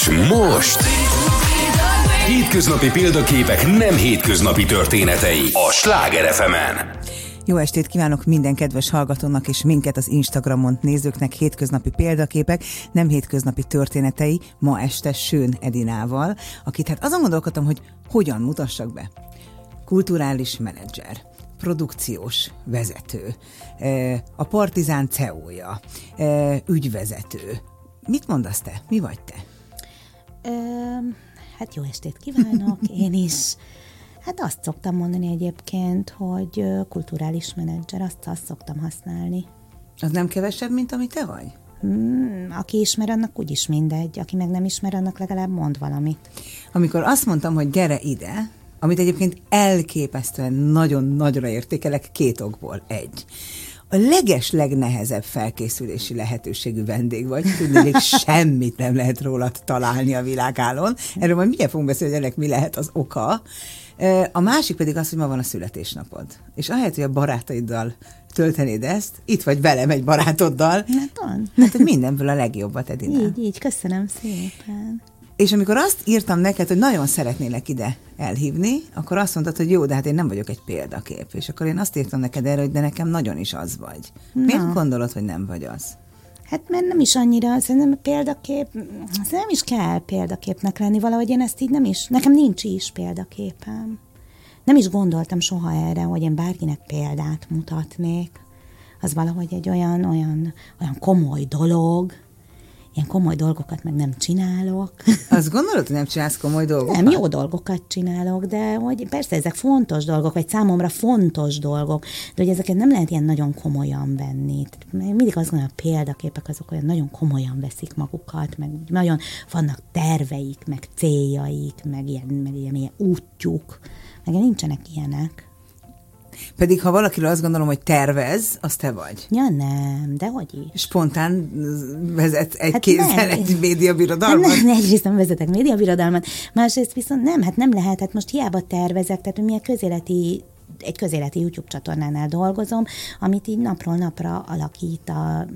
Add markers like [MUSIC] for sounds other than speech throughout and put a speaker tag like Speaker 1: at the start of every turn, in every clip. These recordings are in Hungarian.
Speaker 1: És most... Hétköznapi példaképek nem hétköznapi történetei a Sláger fm -en.
Speaker 2: Jó estét kívánok minden kedves hallgatónak és minket az Instagramon nézőknek hétköznapi példaképek, nem hétköznapi történetei, ma este Sőn Edinával, akit hát azon gondolkodtam, hogy hogyan mutassak be. Kulturális menedzser produkciós vezető, e, a Partizán CEO-ja, e, ügyvezető. Mit mondasz te? Mi vagy te?
Speaker 3: Hát jó estét kívánok, én is. Hát azt szoktam mondani egyébként, hogy kulturális menedzser, azt, azt szoktam használni.
Speaker 2: Az nem kevesebb, mint ami te vagy?
Speaker 3: Hmm, aki ismer, annak úgyis mindegy, aki meg nem ismer, annak legalább mond valamit.
Speaker 2: Amikor azt mondtam, hogy gyere ide, amit egyébként elképesztően nagyon nagyra értékelek két okból. Egy. A leges legnehezebb felkészülési lehetőségű vendég vagy, tudni, hogy [LAUGHS] semmit nem lehet rólad találni a világálon. Erről majd mindjárt fogunk beszélni, hogy ennek mi lehet az oka. A másik pedig az, hogy ma van a születésnapod. És ahelyett, hogy a barátaiddal töltenéd ezt, itt vagy velem egy barátoddal.
Speaker 3: Hát van.
Speaker 2: Hát mindenből a legjobbat, Edina.
Speaker 3: Így, így, köszönöm szépen.
Speaker 2: És amikor azt írtam neked, hogy nagyon szeretnélek ide elhívni, akkor azt mondtad, hogy jó, de hát én nem vagyok egy példakép. És akkor én azt írtam neked erre, hogy de nekem nagyon is az vagy. Na. Miért gondolod, hogy nem vagy az?
Speaker 3: Hát mert nem is annyira, szerintem példakép, nem is kell példaképnek lenni, valahogy én ezt így nem is, nekem nincs is példaképem. Nem is gondoltam soha erre, hogy én bárkinek példát mutatnék. Az valahogy egy olyan, olyan, olyan komoly dolog, ilyen komoly dolgokat meg nem csinálok. [LAUGHS]
Speaker 2: Azt gondolod, hogy nem csinálsz komoly dolgokat?
Speaker 3: Nem, jó dolgokat csinálok, de hogy persze ezek fontos dolgok, vagy számomra fontos dolgok, de hogy ezeket nem lehet ilyen nagyon komolyan venni. Mindig azt gondolom, a példaképek azok olyan nagyon komolyan veszik magukat, meg nagyon vannak terveik, meg céljaik, meg ilyen, meg ilyen, ilyen útjuk, meg nincsenek ilyenek.
Speaker 2: Pedig ha valakiről azt gondolom, hogy tervez, az te vagy.
Speaker 3: Ja nem, de hogy is.
Speaker 2: Spontán vezet egy hát kézzel nem. egy médiabirodalmat?
Speaker 3: Hát nem, egyrészt nem vezetek médiabirodalmat, másrészt viszont nem, hát nem lehet, hát most hiába tervezek, tehát mi a közéleti egy közéleti YouTube csatornánál dolgozom, amit így napról napra alakít a,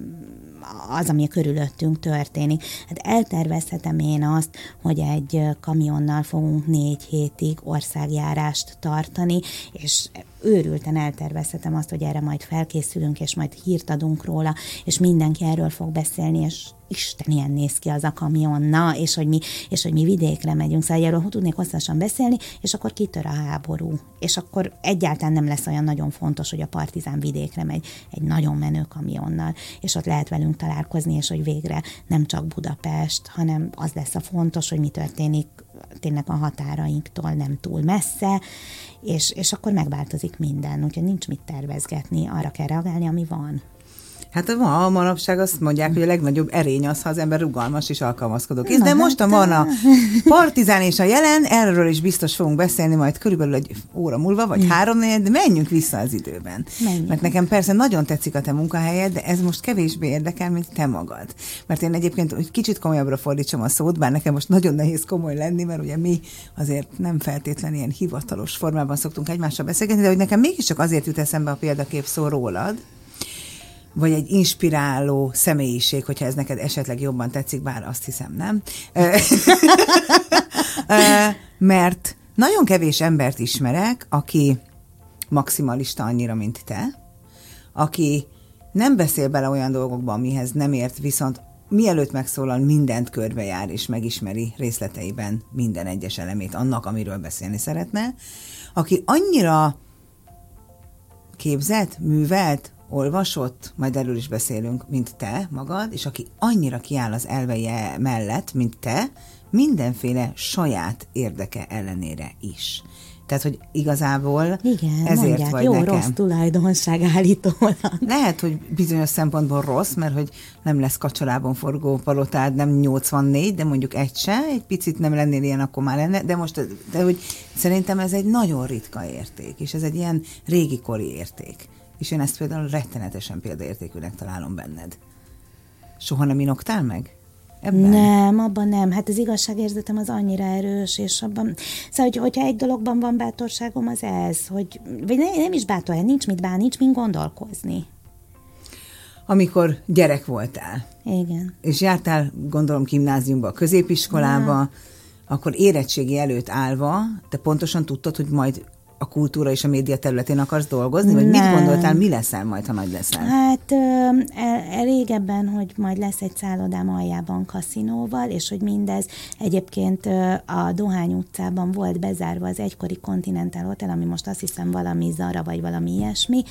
Speaker 3: az, ami a körülöttünk történik. Hát eltervezhetem én azt, hogy egy kamionnal fogunk négy hétig országjárást tartani, és őrülten eltervezhetem azt, hogy erre majd felkészülünk, és majd hírt adunk róla, és mindenki erről fog beszélni, és Isten, ilyen néz ki az a kamion, na, és hogy mi, és hogy mi vidékre megyünk, szóval erről tudnék hosszasan beszélni, és akkor kitör a háború, és akkor egyáltalán nem lesz olyan nagyon fontos, hogy a partizán vidékre megy egy nagyon menő kamionnal, és ott lehet velünk találkozni, és hogy végre nem csak Budapest, hanem az lesz a fontos, hogy mi történik tényleg a határainktól nem túl messze, és, és akkor megváltozik minden, úgyhogy nincs mit tervezgetni, arra kell reagálni, ami van.
Speaker 2: Hát ma a manapság azt mondják, hogy a legnagyobb erény az, ha az ember rugalmas és alkalmazkodó kész. De most hát, van a partizán és a jelen, erről is biztos fogunk beszélni majd körülbelül egy óra múlva, vagy három de menjünk vissza az időben.
Speaker 3: Menjünk.
Speaker 2: Mert nekem persze nagyon tetszik a te munkahelyed, de ez most kevésbé érdekel, mint te magad. Mert én egyébként hogy kicsit komolyabbra fordítsam a szót, bár nekem most nagyon nehéz komoly lenni, mert ugye mi azért nem feltétlenül ilyen hivatalos formában szoktunk egymással beszélgetni, de hogy nekem mégiscsak azért jut eszembe a példakép szó rólad, vagy egy inspiráló személyiség, hogyha ez neked esetleg jobban tetszik, bár azt hiszem nem. [LAUGHS] Mert nagyon kevés embert ismerek, aki maximalista annyira, mint te, aki nem beszél bele olyan dolgokba, amihez nem ért, viszont mielőtt megszólal, mindent körbejár és megismeri részleteiben minden egyes elemét annak, amiről beszélni szeretne, aki annyira képzett, művelt, olvasott, majd erről is beszélünk, mint te magad, és aki annyira kiáll az elveje mellett, mint te, mindenféle saját érdeke ellenére is. Tehát, hogy igazából
Speaker 3: Igen,
Speaker 2: ezért
Speaker 3: mondják,
Speaker 2: vagy
Speaker 3: jó,
Speaker 2: nekem.
Speaker 3: rossz tulajdonság állítólag.
Speaker 2: Lehet, hogy bizonyos szempontból rossz, mert hogy nem lesz kacsalában forgó palotád, nem 84, de mondjuk egy se, egy picit nem lennél ilyen, akkor már lenne, de most, de hogy szerintem ez egy nagyon ritka érték, és ez egy ilyen régi kori érték. És én ezt például rettenetesen példaértékűnek találom benned. Soha nem inoktál meg?
Speaker 3: Ebben? Nem, abban nem. Hát az igazságérzetem az annyira erős, és abban... Szóval, hogy, hogyha egy dologban van bátorságom, az ez, hogy... Vagy nem, nem is bátor, nincs mit bán, nincs mint gondolkozni.
Speaker 2: amikor gyerek voltál.
Speaker 3: Igen.
Speaker 2: És jártál, gondolom, gimnáziumba, középiskolába, ja. akkor érettségi előtt állva, te pontosan tudtad, hogy majd a kultúra és a média területén akarsz dolgozni? Vagy Nem. mit gondoltál, mi leszel majd, ha nagy leszel?
Speaker 3: Hát el, régebben, hogy majd lesz egy szállodám aljában kaszinóval, és hogy mindez egyébként a Dohány utcában volt bezárva az egykori Continental Hotel, ami most azt hiszem valami Zara, vagy valami ilyesmi,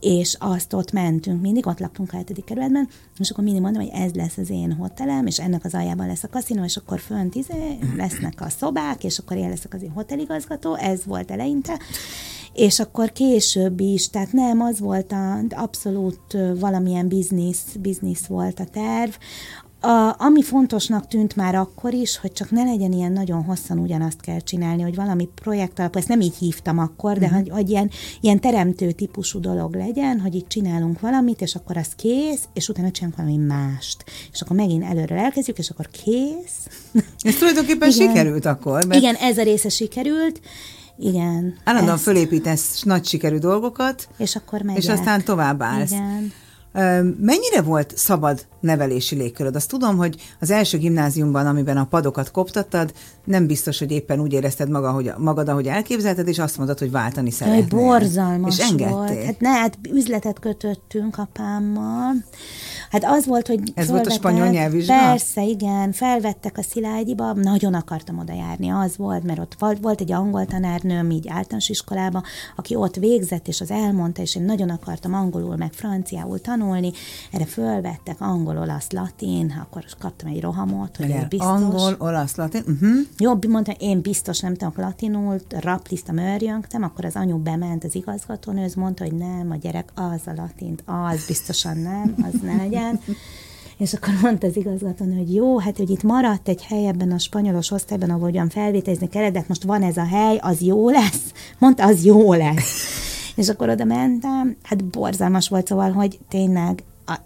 Speaker 3: és azt ott mentünk, mindig ott laktunk a hetedik kerületben, és akkor mindig mondom, hogy ez lesz az én hotelem, és ennek az aljában lesz a kaszinó, és akkor fönt izé, lesznek a szobák, és akkor én leszek az én hoteligazgató, ez volt eleinte, és akkor később is, tehát nem, az volt a, abszolút valamilyen biznisz, biznisz volt a terv. A, ami fontosnak tűnt már akkor is, hogy csak ne legyen ilyen nagyon hosszan ugyanazt kell csinálni, hogy valami projekt alapú, ezt nem így hívtam akkor, de uh-huh. hogy, hogy ilyen, ilyen teremtő típusú dolog legyen, hogy itt csinálunk valamit, és akkor az kész, és utána csinálunk valami mást. És akkor megint előre elkezdjük, és akkor kész.
Speaker 2: Ez tulajdonképpen [LAUGHS] Igen. sikerült akkor.
Speaker 3: Mert... Igen, ez a része sikerült, igen.
Speaker 2: Állandóan ezt... fölépítesz nagy sikerű dolgokat,
Speaker 3: és akkor megyek.
Speaker 2: És aztán tovább állsz.
Speaker 3: Igen.
Speaker 2: Mennyire volt szabad nevelési légköröd? Azt tudom, hogy az első gimnáziumban, amiben a padokat koptattad, nem biztos, hogy éppen úgy érezted maga, hogy, magad, ahogy elképzelted, és azt mondod, hogy váltani szeretnél.
Speaker 3: Borzalmas és engedtél. volt. Hát ne, hát üzletet kötöttünk apámmal. Hát az volt, hogy
Speaker 2: Ez volt a spanyol nyelvvizsga?
Speaker 3: Persze, igen. Felvettek a Szilágyiba, nagyon akartam oda járni. Az volt, mert ott volt egy angol tanárnőm, így általános iskolába, aki ott végzett, és az elmondta, és én nagyon akartam angolul, meg franciául tanulni. Erre fölvettek angol, olasz, latin, akkor kaptam egy rohamot, hogy
Speaker 2: Igen, biztos. Angol, olasz, latin. Uh-huh.
Speaker 3: Jobb, mondta, én biztos nem tudok latinul, raplisztam, örjöngtem, akkor az anyu bement az igazgatónőz, mondta, hogy nem, a gyerek az a latint, az biztosan nem, az ne legyen. És akkor mondta az igazgató, hogy jó, hát hogy itt maradt egy hely ebben a spanyolos osztályban, ahol ugyan felvételizni kellett, de most van ez a hely, az jó lesz? Mondta, az jó lesz. És akkor oda mentem, hát borzalmas volt, szóval, hogy tényleg a,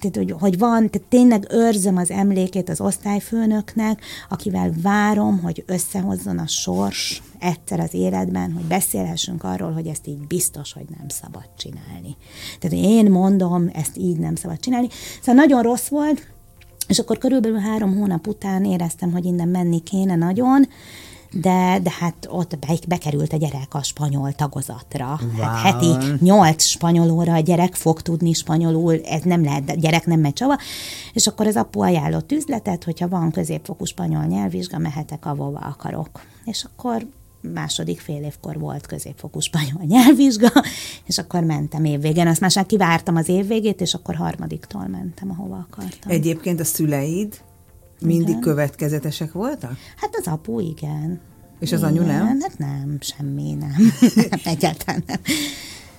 Speaker 3: tehát, hogy, hogy van, tehát tényleg őrzöm az emlékét az osztályfőnöknek, akivel várom, hogy összehozzon a sors egyszer az életben, hogy beszélhessünk arról, hogy ezt így biztos, hogy nem szabad csinálni. Tehát én mondom, ezt így nem szabad csinálni. Szóval nagyon rossz volt, és akkor körülbelül három hónap után éreztem, hogy innen menni kéne nagyon, de, de hát ott be, bekerült a gyerek a spanyol tagozatra. Wow. Hát heti nyolc spanyol óra a gyerek fog tudni spanyolul, ez nem lehet, a gyerek nem megy csava. És akkor az apu ajánlott üzletet, hogyha van középfokú spanyol nyelvvizsga, mehetek, ahova akarok. És akkor második fél évkor volt középfokú spanyol nyelvvizsga, és akkor mentem évvégén. Azt már kivártam az évvégét, és akkor harmadiktól mentem, ahova akartam.
Speaker 2: Egyébként a szüleid mindig igen. következetesek voltak?
Speaker 3: Hát az apu igen.
Speaker 2: És az anyu nem?
Speaker 3: Hát nem, semmi nem. [LAUGHS] Egyáltalán nem.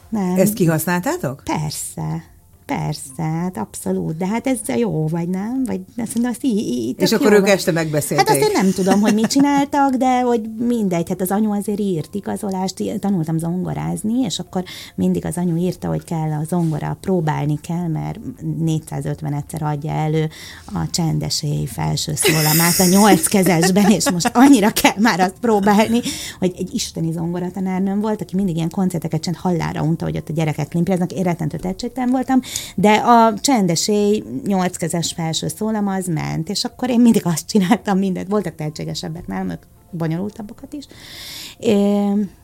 Speaker 3: nem.
Speaker 2: Ezt kihasználtátok?
Speaker 3: Persze. Persze, hát abszolút, de hát ez jó, vagy nem? Vagy azt mondom, azt így, így
Speaker 2: És akkor jó, ők este megbeszélték.
Speaker 3: Hát azt én nem tudom, hogy mit csináltak, de hogy mindegy, hát az anyu azért írt igazolást, tanultam zongorázni, és akkor mindig az anyu írta, hogy kell a zongora, próbálni kell, mert 450 egyszer adja elő a csendesély felső szólamát a nyolc kezesben, és most annyira kell már azt próbálni, hogy egy isteni zongoratanárnőm volt, aki mindig ilyen koncerteket csend hallára unta, hogy ott a gyerekek limpiáznak, én rettentő voltam, de a csendesé nyolckezes felső szólam az ment, és akkor én mindig azt csináltam mindent. Voltak tehetségesebbek nálam, ők bonyolultabbakat is.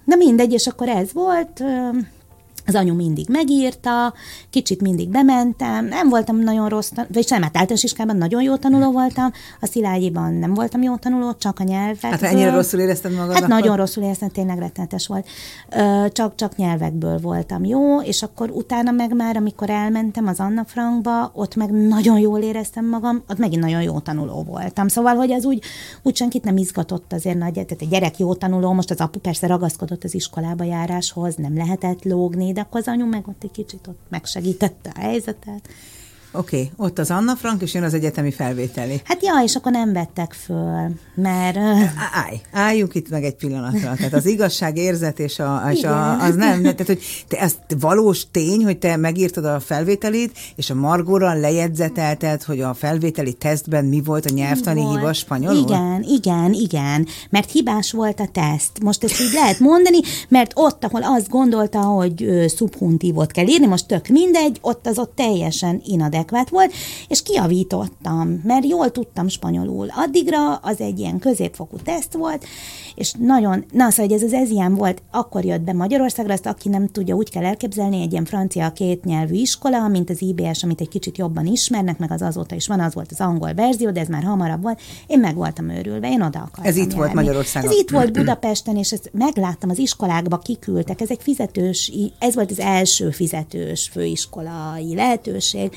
Speaker 3: De mindegy, és akkor ez volt az anyu mindig megírta, kicsit mindig bementem, nem voltam nagyon rossz, vagy sem, hát általános iskában nagyon jó tanuló voltam, a Szilágyiban nem voltam jó tanuló, csak a nyelvek.
Speaker 2: Hát ennyire rosszul érezted magad?
Speaker 3: Hát akkor? nagyon rosszul éreztem, tényleg rettenetes volt. Csak, csak nyelvekből voltam jó, és akkor utána meg már, amikor elmentem az Anna Frankba, ott meg nagyon jól éreztem magam, ott megint nagyon jó tanuló voltam. Szóval, hogy az úgy, úgy senkit nem izgatott azért nagy, tehát egy gyerek jó tanuló, most az apu persze ragaszkodott az iskolába járáshoz, nem lehetett lógni, de akkor az anyu meg ott egy kicsit ott megsegítette a helyzetet.
Speaker 2: Oké, okay, ott az Anna Frank, és jön az egyetemi felvételi.
Speaker 3: Hát ja, és akkor nem vettek föl, mert...
Speaker 2: Állj, álljunk itt meg egy pillanatra. Tehát az igazság érzet és, a, és a, az nem, tehát hogy te, ez valós tény, hogy te megírtad a felvételit, és a Margóra lejegyzetelted, hogy a felvételi tesztben mi volt a nyelvtani volt. hiba spanyolul?
Speaker 3: Igen, igen, igen, mert hibás volt a teszt. Most ezt így lehet mondani, mert ott, ahol azt gondolta, hogy szubhuntívot kell írni, most tök mindegy, ott az ott teljesen inadek adekvát volt, és kiavítottam, mert jól tudtam spanyolul. Addigra az egy ilyen középfokú teszt volt, és nagyon, na szóval, hogy ez az ez ilyen volt, akkor jött be Magyarországra, azt aki nem tudja, úgy kell elképzelni, egy ilyen francia kétnyelvű iskola, mint az IBS, amit egy kicsit jobban ismernek, meg az azóta is van, az volt az angol verzió, de ez már hamarabb volt. Én meg voltam őrülve, én oda akartam
Speaker 2: Ez itt
Speaker 3: járni.
Speaker 2: volt Magyarországon.
Speaker 3: Ez itt volt Budapesten, és ezt megláttam, az iskolákba kiküldtek, ez egy fizetős, ez volt az első fizetős főiskolai lehetőség,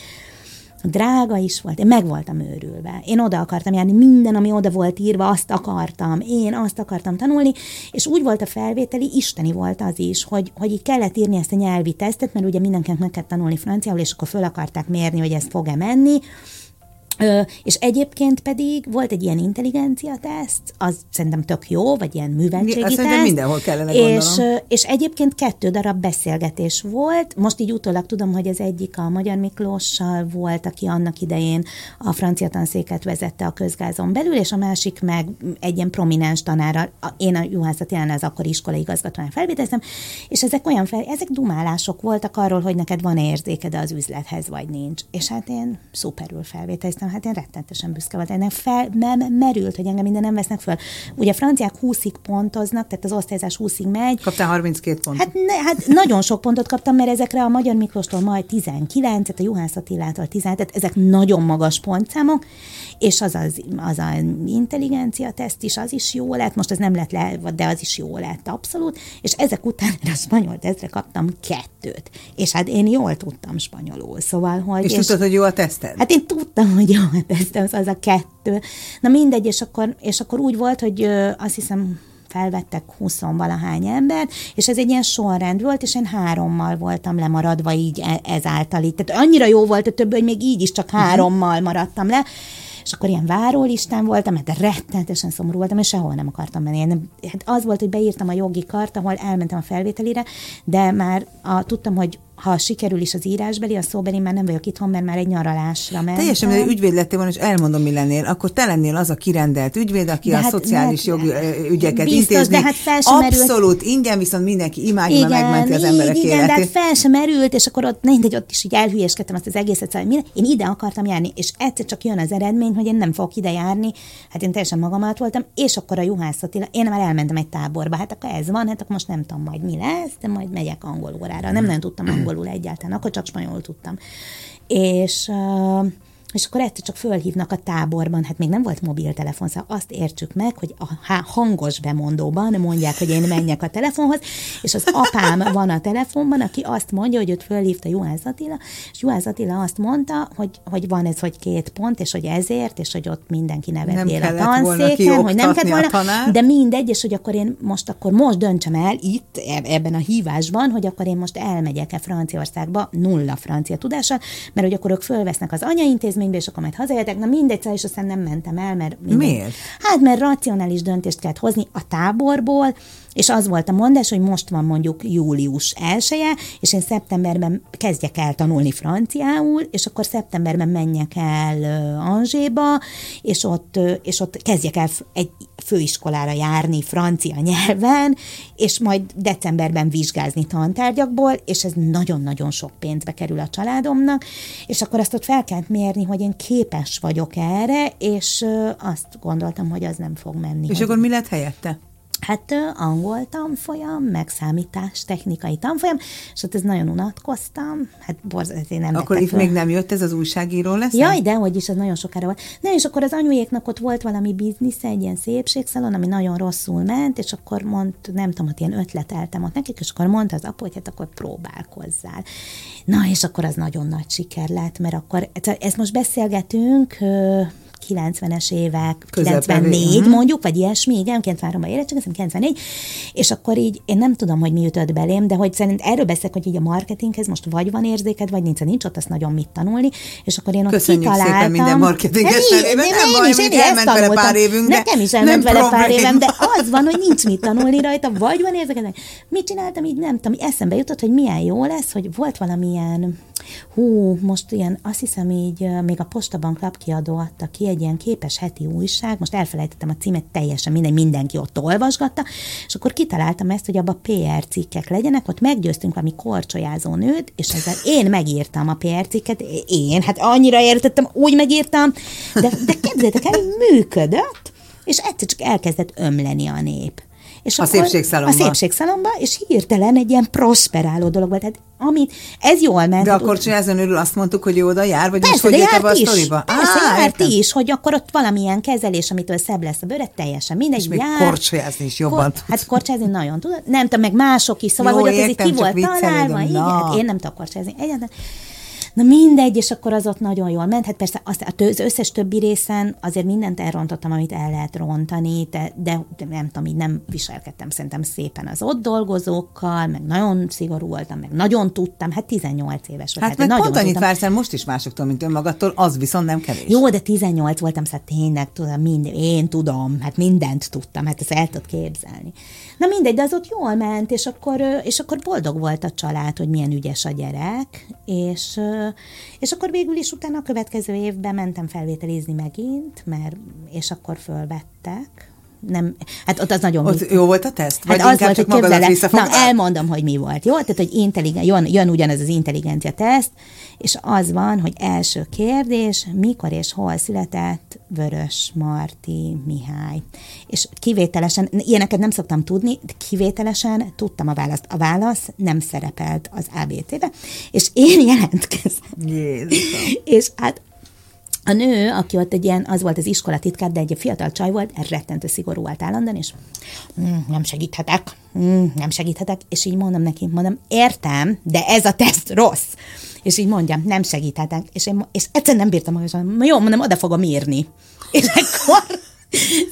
Speaker 3: drága is volt, én meg voltam őrülve. Én oda akartam járni, minden, ami oda volt írva, azt akartam, én azt akartam tanulni, és úgy volt a felvételi, isteni volt az is, hogy, hogy így kellett írni ezt a nyelvi tesztet, mert ugye mindenkinek meg kell tanulni franciául, és akkor föl akarták mérni, hogy ez fog-e menni, és egyébként pedig volt egy ilyen intelligencia teszt, az szerintem tök jó, vagy ilyen műveltségi Azt teszt.
Speaker 2: mindenhol kellene
Speaker 3: és, és egyébként kettő darab beszélgetés volt. Most így utólag tudom, hogy az egyik a Magyar Miklóssal volt, aki annak idején a francia tanszéket vezette a közgázon belül, és a másik meg egy ilyen prominens tanára, én a juhászati az akkor iskolai igazgatóan felvételeztem, és ezek olyan fel, ezek dumálások voltak arról, hogy neked van érzéked az üzlethez, vagy nincs. És hát én szuperül felvételeztem hát én rettentesen büszke voltam. Ennek fel, nem merült, hogy engem minden nem vesznek föl. Ugye a franciák 20-ig pontoznak, tehát az osztályzás 20-ig megy.
Speaker 2: Kaptál 32 pontot?
Speaker 3: Hát, ne, hát nagyon sok pontot kaptam, mert ezekre a Magyar Miklóstól majd 19, tehát a Juhász Attilától 10, tehát ezek nagyon magas pontszámok, és az az, az a intelligencia teszt is, az is jó lett, most ez nem lett le, de az is jó lett, abszolút, és ezek után a spanyol tesztre kaptam kettőt, és hát én jól tudtam spanyolul, szóval, hogy...
Speaker 2: És, és tudtad, hogy jó a teszted?
Speaker 3: Hát én tudtam, hogy [LAUGHS] jó tesztem, az, az a kettő. Na mindegy, és akkor, és akkor úgy volt, hogy azt hiszem felvettek 20 valahány embert, és ez egy ilyen sorrend volt, és én hárommal voltam lemaradva így e, ezáltal. Így. Tehát annyira jó volt a többi, hogy még így is csak mhm. hárommal maradtam le, és akkor ilyen várólistán voltam, hát rettenetesen szomorú voltam, és sehol nem akartam menni. Nem, hát az volt, hogy beírtam a jogi kart, ahol elmentem a felvételire, de már a, tudtam, hogy ha sikerül is az írásbeli, a szóbeli már nem vagyok itthon, mert már egy nyaralásra mentem.
Speaker 2: Teljesen, hogy ügyvéd lettél volna, és elmondom, mi lennél, akkor te lennél az a kirendelt ügyvéd, aki de a hát, szociális jogi ügyeket biztos, intézni.
Speaker 3: De hát fel sem
Speaker 2: Abszolút merült. ingyen, viszont mindenki imádja, igen, megmenti az emberek
Speaker 3: igen,
Speaker 2: életét.
Speaker 3: de hát fel sem merült, és akkor ott, mindegy, ott is így elhülyéskedtem azt az egészet, szóval minden. Én ide akartam járni, és egyszer csak jön az eredmény, hogy én nem fogok ide járni. Hát én teljesen magam alatt voltam, és akkor a juhászati, én már elmentem egy táborba, hát akkor ez van, hát akkor most nem tudom majd mi lesz, de majd megyek angol órára. Nem nagyon tudtam [CLEARS THROAT] angolul egyáltalán, akkor csak spanyolul tudtam. És és akkor egyszer csak fölhívnak a táborban, hát még nem volt mobiltelefon, szóval azt értsük meg, hogy a hangos bemondóban mondják, hogy én menjek a telefonhoz, és az apám van a telefonban, aki azt mondja, hogy őt fölhívta Juhász Attila, és Juhász Attila azt mondta, hogy, hogy van ez, hogy két pont, és hogy ezért, és hogy ott mindenki nevettél a tanszéken, hogy nem kellett volna, de mindegy, és hogy akkor én most, akkor most döntsem el itt, ebben a hívásban, hogy akkor én most elmegyek-e Franciaországba nulla francia tudással, mert hogy akkor ők fölvesznek az anyaintézmény intézménybe, és akkor majd hazajöttek. Na mindegy, és aztán nem mentem el, mert...
Speaker 2: Minden... Miért?
Speaker 3: Hát, mert racionális döntést kellett hozni a táborból, és az volt a mondás, hogy most van mondjuk július 1 és én szeptemberben kezdjek el tanulni franciául, és akkor szeptemberben menjek el Angéba, és ott, és ott kezdjek el egy főiskolára járni francia nyelven, és majd decemberben vizsgázni tantárgyakból, és ez nagyon-nagyon sok pénzbe kerül a családomnak, és akkor azt ott fel kellett mérni, hogy én képes vagyok erre, és azt gondoltam, hogy az nem fog menni.
Speaker 2: És akkor mi lett helyette?
Speaker 3: Hát angol tanfolyam, meg számítás, technikai tanfolyam, és ott ez nagyon unatkoztam. Hát borzasztó, én nem
Speaker 2: Akkor itt még nem jött ez az újságíró lesz?
Speaker 3: Jaj, de hogy is, ez nagyon sokára volt. Ne, és akkor az anyujéknak ott volt valami biznisz, egy ilyen szépségszalon, ami nagyon rosszul ment, és akkor mond, nem tudom, hogy ilyen ötleteltem ott nekik, és akkor mondta az apu, hogy hát akkor próbálkozzál. Na, és akkor az nagyon nagy siker lett, mert akkor, ezt most beszélgetünk, 90-es évek,
Speaker 2: Közepén,
Speaker 3: 94
Speaker 2: mhm.
Speaker 3: mondjuk, vagy ilyesmi, igen, 93-ban érettségiztem, 94, és akkor így, én nem tudom, hogy mi jutott belém, de hogy szerint erről beszélek, hogy így a marketinghez most vagy van érzéked, vagy nincs, nincs ott azt nagyon mit tanulni, és akkor én ott
Speaker 2: Köszönjük
Speaker 3: kitaláltam.
Speaker 2: szépen minden marketinges
Speaker 3: Hát
Speaker 2: nevében.
Speaker 3: én-
Speaker 2: Nem
Speaker 3: én
Speaker 2: baj,
Speaker 3: is, én
Speaker 2: elment vele pár évünk, de
Speaker 3: Nekem is
Speaker 2: nem
Speaker 3: elment vele pár évem, de az van, hogy nincs mit tanulni rajta, vagy van érzéked, mit csináltam, így nem tudom, eszembe jutott, hogy milyen jó lesz, hogy volt valamilyen, hú, most ilyen, azt hiszem így, még a Postabank lapkiadó adta ki egy ilyen képes heti újság, most elfelejtettem a címet, teljesen minden, mindenki ott olvasgatta, és akkor kitaláltam ezt, hogy abba PR cikkek legyenek, ott meggyőztünk valami korcsolyázó nőt, és ezzel én megírtam a PR cikket, én, hát annyira értettem, úgy megírtam, de, de képzeljétek el, működött, és egyszer csak elkezdett ömleni a nép. És
Speaker 2: A szépségszalomba.
Speaker 3: A szépségszalomba, és hirtelen egy ilyen prosperáló dolog volt. Tehát amit, ez jól ment.
Speaker 2: De akkor csinálzon őről azt mondtuk, hogy ő oda jár, vagy most
Speaker 3: Persze,
Speaker 2: hogy ebbe a
Speaker 3: járt is.
Speaker 2: sztoriba?
Speaker 3: Persze,
Speaker 2: Á,
Speaker 3: járt
Speaker 2: értem.
Speaker 3: is, hogy akkor ott valamilyen kezelés, amitől szebb lesz a bőre, teljesen mindegy.
Speaker 2: És még
Speaker 3: jár.
Speaker 2: korcsolyázni is jobban tudsz.
Speaker 3: Hát korcsolyázni nagyon tudod. Nem tudom, meg mások is, szóval,
Speaker 2: Jó,
Speaker 3: hogy ott ez
Speaker 2: értem,
Speaker 3: ki
Speaker 2: csak
Speaker 3: volt találva. Igen, hát én nem tudok korcsolyázni. Egyáltalán. Na mindegy, és akkor az ott nagyon jól ment. Hát persze azt, a tő- az összes többi részen azért mindent elrontottam, amit el lehet rontani, de, de, de nem tudom, így nem viselkedtem szerintem szépen az ott dolgozókkal, meg nagyon szigorú voltam, meg nagyon tudtam, hát 18 éves volt.
Speaker 2: Hát meg
Speaker 3: nagyon
Speaker 2: pont annyit
Speaker 3: tudtam.
Speaker 2: vársz el most is másoktól, mint önmagattól, az viszont nem kevés.
Speaker 3: Jó, de 18 voltam, szóval tényleg tudom, minden, én tudom, hát mindent tudtam, hát ezt el tudod képzelni. Na mindegy, de az ott jól ment, és akkor, és akkor boldog volt a család, hogy milyen ügyes a gyerek, és, és akkor végül is utána a következő évben mentem felvételizni megint, mert, és akkor fölvettek. Nem, hát ott az nagyon
Speaker 2: Ott jó volt a teszt? Vagy
Speaker 3: Hát az volt, hogy el, na elmondom, hogy mi volt, jó? Tehát, hogy intelligen, jön, jön ugyanez az intelligencia teszt, és az van, hogy első kérdés, mikor és hol született Vörös Marti Mihály. És kivételesen, ilyeneket nem szoktam tudni, de kivételesen tudtam a választ. A válasz nem szerepelt az ABT-be, és én jelentkezem.
Speaker 2: Jézusom. [LAUGHS]
Speaker 3: És hát a nő, aki ott egy ilyen, az volt az iskola titkár, de egy fiatal csaj volt, rettentő szigorú volt állandóan, és mm, nem segíthetek, mm, nem segíthetek, és így mondom neki, mondom, értem, de ez a teszt rossz. És így mondjam, nem segíthetek. És, én, és egyszer nem bírtam magam, jó, mondom, oda fogom írni. És [LAUGHS] akkor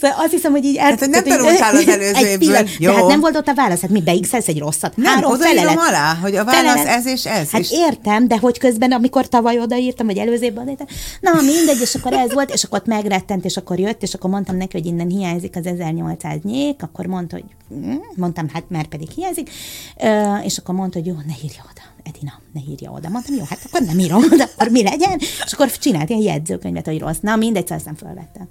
Speaker 3: Szóval azt hiszem, hogy így el...
Speaker 2: Hát, nem tanultál az előző
Speaker 3: egy pillanat-
Speaker 2: Jó.
Speaker 3: De hát nem volt ott a válasz, hát mi beixelsz egy rosszat?
Speaker 2: Nem,
Speaker 3: Három
Speaker 2: odaírom alá, hogy a válasz
Speaker 3: Felelet.
Speaker 2: ez és ez,
Speaker 3: Hát
Speaker 2: és-
Speaker 3: értem, de hogy közben, amikor tavaly odaírtam, vagy előző évben odaírtam, na mindegy, és akkor ez volt, és akkor ott megrettent, és akkor jött, és akkor mondtam neki, hogy innen hiányzik az 1800 nyék, akkor mondta, hogy mm, mondtam, hát mert pedig hiányzik, és akkor mondta, hogy jó, ne írja oda. Edina, ne írja oda. Mondtam, jó, hát akkor nem írom [LAUGHS] oda, akkor mi legyen? És akkor csinált ilyen jegyzőkönyvet, hogy rossz. Na, mindegy, szóval aztán fölvettem.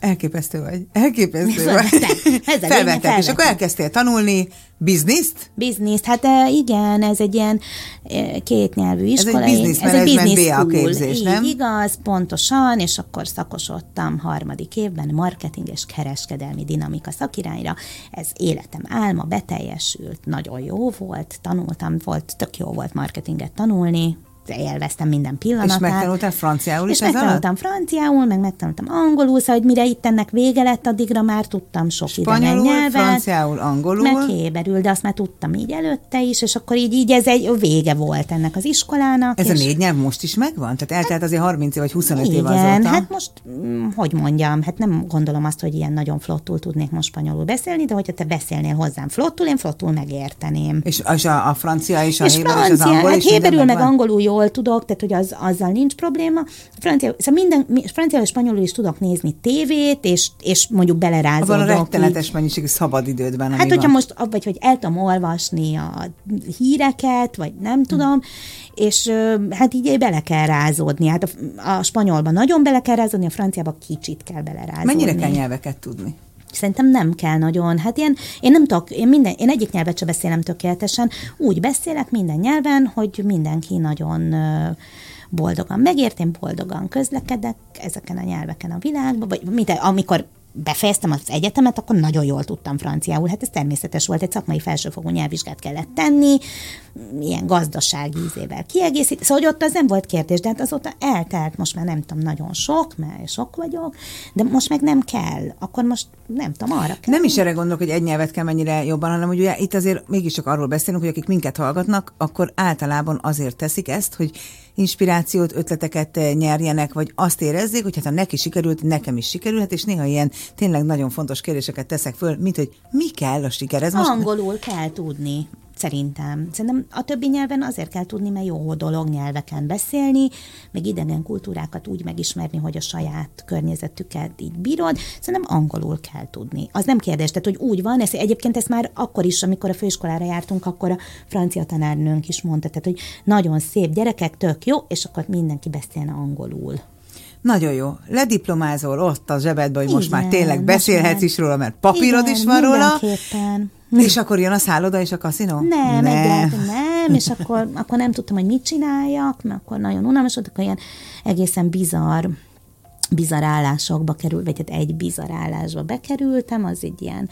Speaker 2: Elképesztő vagy. Elképesztő
Speaker 3: Felvettek.
Speaker 2: vagy.
Speaker 3: Ez a lényeg,
Speaker 2: Felvettek, és akkor elkezdtél tanulni bizniszt?
Speaker 3: Bizniszt, hát eh, igen, ez egy ilyen eh, kétnyelvű iskola. ez egy
Speaker 2: management
Speaker 3: business
Speaker 2: BA képzés,
Speaker 3: Így
Speaker 2: nem?
Speaker 3: igaz, pontosan, és akkor szakosodtam harmadik évben marketing és kereskedelmi dinamika szakirányra. Ez életem álma, beteljesült, nagyon jó volt, tanultam, volt, tök jó volt marketinget tanulni, élveztem minden pillanatát.
Speaker 2: És megtanultál franciául is
Speaker 3: És
Speaker 2: alatt?
Speaker 3: megtanultam franciául, meg megtanultam angolul, szóval hogy mire itt ennek vége lett, addigra már tudtam sok
Speaker 2: Spanyolul,
Speaker 3: nyelvet.
Speaker 2: franciául, angolul.
Speaker 3: Meg héberül, de azt már tudtam így előtte is, és akkor így, így ez egy vége volt ennek az iskolának.
Speaker 2: Ez a
Speaker 3: és
Speaker 2: négy nyelv most is megvan? Tehát eltelt azért 30 év vagy 25 év
Speaker 3: igen,
Speaker 2: azóta.
Speaker 3: hát most, mm, hogy mondjam, hát nem gondolom azt, hogy ilyen nagyon flottul tudnék most spanyolul beszélni, de hogyha te beszélnél hozzám flottul, én flottul megérteném.
Speaker 2: És, és a, a francia és a
Speaker 3: és
Speaker 2: héber és az
Speaker 3: francia,
Speaker 2: angol
Speaker 3: hát
Speaker 2: is
Speaker 3: héberül meg
Speaker 2: megvan?
Speaker 3: angolul jól tudok, tehát hogy az, azzal nincs probléma. Francia, szóval minden, mi- francia és spanyolul is tudok nézni tévét, és, és mondjuk
Speaker 2: Abban a
Speaker 3: belerázódok. így.
Speaker 2: rettenetes mennyiségű szabadidődben,
Speaker 3: Hát, hogyha
Speaker 2: van.
Speaker 3: most, vagy hogy el tudom olvasni a híreket, vagy nem tudom, és ö, hát így bele kell rázódni. Hát a, a spanyolban nagyon bele kell rázódni, a franciában kicsit kell belerázódni.
Speaker 2: Mennyire kell nyelveket tudni?
Speaker 3: Szerintem nem kell nagyon. Hát ilyen, én nem tudok, én, minden, én egyik nyelvet sem beszélem tökéletesen. Úgy beszélek minden nyelven, hogy mindenki nagyon boldogan megért, én boldogan közlekedek ezeken a nyelveken a világban, vagy mint, amikor befejeztem az egyetemet, akkor nagyon jól tudtam franciául. Hát ez természetes volt, egy szakmai felsőfokú nyelvvizsgát kellett tenni, ilyen gazdasági ízével kiegészít. Szóval, hogy ott az nem volt kérdés, de hát azóta eltelt, most már nem tudom, nagyon sok, mert sok vagyok, de most meg nem kell. Akkor most nem tudom, arra kell.
Speaker 2: Nem is erre gondolok, hogy egy nyelvet kell mennyire jobban, hanem hogy ugye itt azért mégiscsak arról beszélünk, hogy akik minket hallgatnak, akkor általában azért teszik ezt, hogy inspirációt, ötleteket nyerjenek, vagy azt érezzék, hogy hát ha neki sikerült, nekem is sikerülhet, és néha ilyen tényleg nagyon fontos kérdéseket teszek föl, mint hogy mi kell a sikerhez.
Speaker 3: Most... Angolul kell tudni. Szerintem. Szerintem a többi nyelven azért kell tudni, mert jó dolog nyelveken beszélni, meg idegen kultúrákat úgy megismerni, hogy a saját környezetüket így bírod. Szerintem angolul kell tudni. Az nem kérdés, tehát hogy úgy van, ez, egyébként ezt már akkor is, amikor a főiskolára jártunk, akkor a francia tanárnőnk is mondta, tehát hogy nagyon szép gyerekek, tök jó, és akkor mindenki beszélne angolul.
Speaker 2: Nagyon jó. Lediplomázol ott a zsebedbe, hogy Igen, most már tényleg beszélhetsz is róla, mert papírod Igen, is van róla. [LAUGHS] És akkor jön a szálloda és a kaszinó?
Speaker 3: Nem, nem. egyáltalán nem, és [LAUGHS] akkor, akkor nem tudtam, hogy mit csináljak, mert akkor nagyon unalmas volt, akkor ilyen egészen bizarr bizarr állásokba került, vagy hát egy bizarr állásba bekerültem, az egy ilyen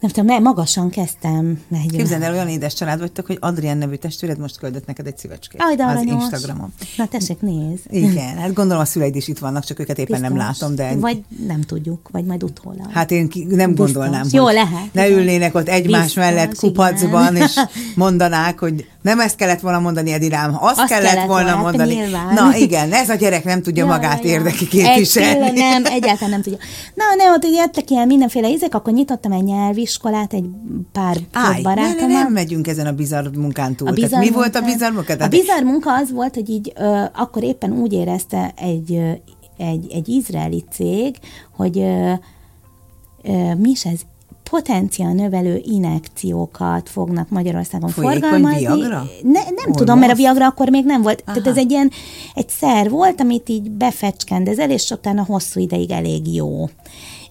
Speaker 3: nem tudom, mert magasan kezdtem.
Speaker 2: Megy. Képzeld el, olyan édes család vagytok, hogy Adrián nevű testvéred most küldött neked egy szívecskét Aj,
Speaker 3: de
Speaker 2: az aranyos. Instagramon.
Speaker 3: Na tessék, néz.
Speaker 2: Igen, hát gondolom a szüleid is itt vannak, csak őket éppen Biztos. nem látom, de...
Speaker 3: Vagy nem tudjuk, vagy majd utólag.
Speaker 2: Hát én ki, nem Biztos. gondolnám,
Speaker 3: Jó, hogy lehet.
Speaker 2: ne ülnének ott egymás Biztos, mellett kupacban, igen. és [LAUGHS] mondanák, hogy nem ezt kellett volna mondani, Edilám, azt, azt kellett, kellett volna hát mondani. Nyilván. Na igen, ez a gyerek nem tudja [LAUGHS] ja, magát ja. érdeki képviselni.
Speaker 3: Egy nem, egyáltalán nem tudja. Na, ne, ott jöttek ilyen mindenféle ízek, akkor nyitottam egy nyelviskolát, egy pár Áj, barátommal.
Speaker 2: Ne, nem megyünk ezen a bizarr munkán túl. A bizarr Tehát mi volt a bizarr munka?
Speaker 3: A bizarr munka az volt, hogy így ö, akkor éppen úgy érezte egy, ö, egy, egy izraeli cég, hogy ö, ö, mi is ez? potenciál növelő inekciókat fognak Magyarországon
Speaker 2: Folyékony
Speaker 3: forgalmazni.
Speaker 2: Viagra?
Speaker 3: Ne, nem Hol tudom, mert a Viagra akkor még nem volt. Aha. Tehát ez egy ilyen, egy szer volt, amit így befecskendezel, és utána hosszú ideig elég jó.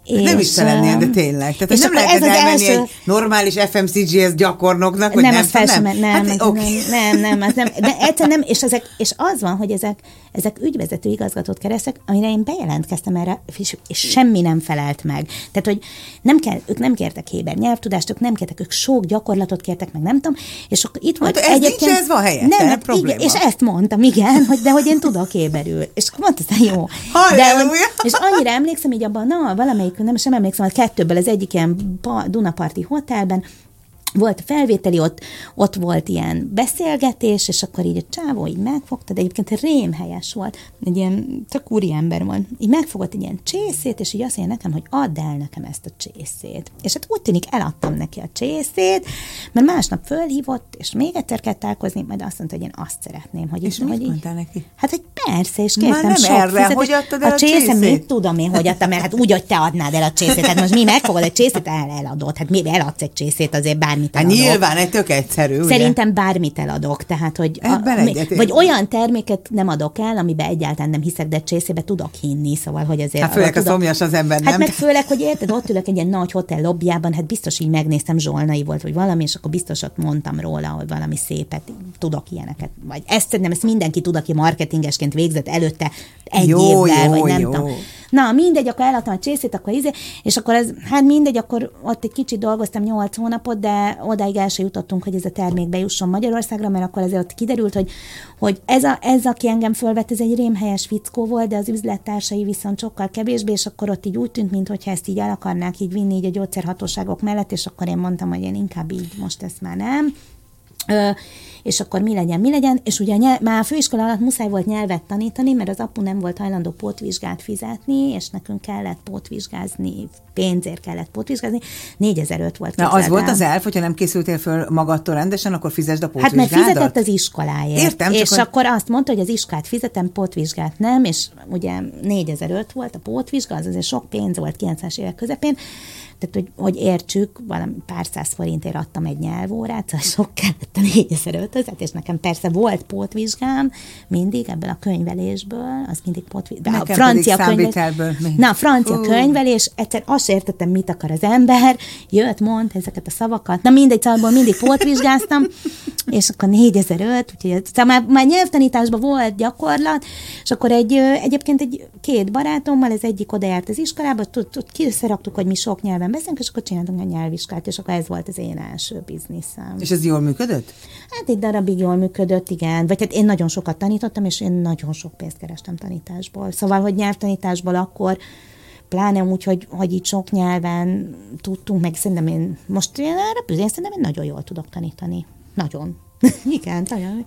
Speaker 2: És, nem is te lennél, de tényleg. Tehát és nem lehet ez elmenni első... egy normális FMCGS gyakornoknak, hogy
Speaker 3: nem,
Speaker 2: nem,
Speaker 3: nem, nem, nem, hát, nem, okay. nem, nem, nem, nem, de egyszer nem, és, ezek, és az van, hogy ezek, ezek ügyvezető igazgatót keresek, amire én bejelentkeztem erre, és, és semmi nem felelt meg. Tehát, hogy nem kell, ők nem kértek héber nyelvtudást, ők nem kértek, ők sok gyakorlatot kértek, meg nem tudom, és akkor itt volt
Speaker 2: hát ez egyébként... Nincs, ez van helyette, nem, hát,
Speaker 3: probléma. Igen, és ezt mondtam, igen, hogy de hogy én tudok héberül. És akkor mondta, jó. De, hogy, és annyira emlékszem, hogy abban, na, valamelyik nem sem emlékszem, a kettőből az egyik ilyen Dunaparti hotelben, volt a felvételi, ott, ott volt ilyen beszélgetés, és akkor így a csávó így megfogta, de egyébként rémhelyes volt, egy ilyen tök úri ember volt, így megfogott egy ilyen csészét, és így azt mondja nekem, hogy add el nekem ezt a csészét. És hát úgy tűnik, eladtam neki a csészét, mert másnap fölhívott, és még egyszer kell találkozni, majd azt mondta, hogy én azt szeretném. Hogy
Speaker 2: és
Speaker 3: így,
Speaker 2: mit
Speaker 3: hogy
Speaker 2: mondtál neki?
Speaker 3: Hát, hogy persze, és kértem Már
Speaker 2: nem
Speaker 3: sok
Speaker 2: erre, fizetés. hogy adtad el a, a csészét?
Speaker 3: Mit tudom én, hogy adtam el, hát úgy, hogy te adnád el a csészét. Hát most mi megfogod egy csészét, el eladod. Hát mi eladsz egy csészét, azért bármit
Speaker 2: hát eladod. Nyilván, egy tök egyszerű.
Speaker 3: Szerintem
Speaker 2: ugye?
Speaker 3: bármit eladok, tehát hogy a, vagy olyan terméket nem adok el, amiben egyáltalán nem hiszek, de csészébe tudok hinni, szóval, hogy azért...
Speaker 2: Hát főleg a
Speaker 3: tudok,
Speaker 2: szomjas az ember,
Speaker 3: nem? Hát meg főleg, hogy érted, ott ülök egy ilyen nagy hotel lobbyában, hát biztos így megnéztem, Zsolnai volt, vagy valami, és akkor biztos ott mondtam róla, hogy valami szépet, tudok ilyeneket. Vagy ezt nem, ezt mindenki tud, aki marketingesként végzett előtte egy jó, évvel, jó, vagy nem jó. tudom. Na, mindegy, akkor eladtam a csészét, akkor izé, és akkor ez, hát mindegy, akkor ott egy kicsit dolgoztam nyolc hónapot, de odáig el se jutottunk, hogy ez a termék bejusson Magyarországra, mert akkor azért ott kiderült, hogy, hogy ez, a, ez, aki engem fölvett, ez egy rémhelyes fickó volt, de az üzlettársai viszont sokkal kevésbé, és akkor ott így úgy tűnt, mintha ezt így el akarnák így vinni így a gyógyszerhatóságok mellett, és akkor én mondtam, hogy én inkább így most ezt már nem. Ö, és akkor mi legyen, mi legyen, és ugye nyelv, már a főiskola alatt muszáj volt nyelvet tanítani, mert az apu nem volt hajlandó pótvizsgát fizetni, és nekünk kellett pótvizsgázni, pénzért kellett pótvizsgázni, 4005 volt.
Speaker 2: Na, az volt az elf, hogyha nem készültél föl magadtól rendesen, akkor fizesd a pótvizsgádat?
Speaker 3: Hát mert fizetett az iskoláért.
Speaker 2: Értem,
Speaker 3: és
Speaker 2: hogy...
Speaker 3: akkor azt mondta, hogy az iskát fizetem, pótvizsgát nem, és ugye 4005 volt a pótvizsga, az azért sok pénz volt 90-es évek közepén, tehát, hogy, hogy értsük, valami pár száz forintért adtam egy nyelvórát, szóval [LAUGHS] sok kellett a 4005 és nekem persze volt pótvizsgám, mindig ebből a könyvelésből, az mindig pótvizsgám.
Speaker 2: A francia könyvelés.
Speaker 3: Na, francia uh. könyvelés, egyszer azt értettem, mit akar az ember, jött, mond ezeket a szavakat. Na mindegy, szóval mindig pótvizsgáztam, [LAUGHS] és akkor 4005, úgyhogy szóval már, már nyelvtanításban volt gyakorlat, és akkor egy, egyébként egy két barátommal, ez egyik oda járt az iskolába, kiszeraktuk, hogy mi sok nyelven beszélünk, és akkor csináltunk a nyelviskát, és akkor ez volt az én első bizniszem.
Speaker 2: És ez jól működött?
Speaker 3: Hát egy darabig jól működött, igen. Vagy hát én nagyon sokat tanítottam, és én nagyon sok pénzt kerestem tanításból. Szóval, hogy nyelvtanításból akkor pláne úgy, hogy, hogy így sok nyelven tudtunk, meg szerintem én most én erre én szerintem én nagyon jól tudok tanítani. Nagyon. [LAUGHS] Igen, nagyon.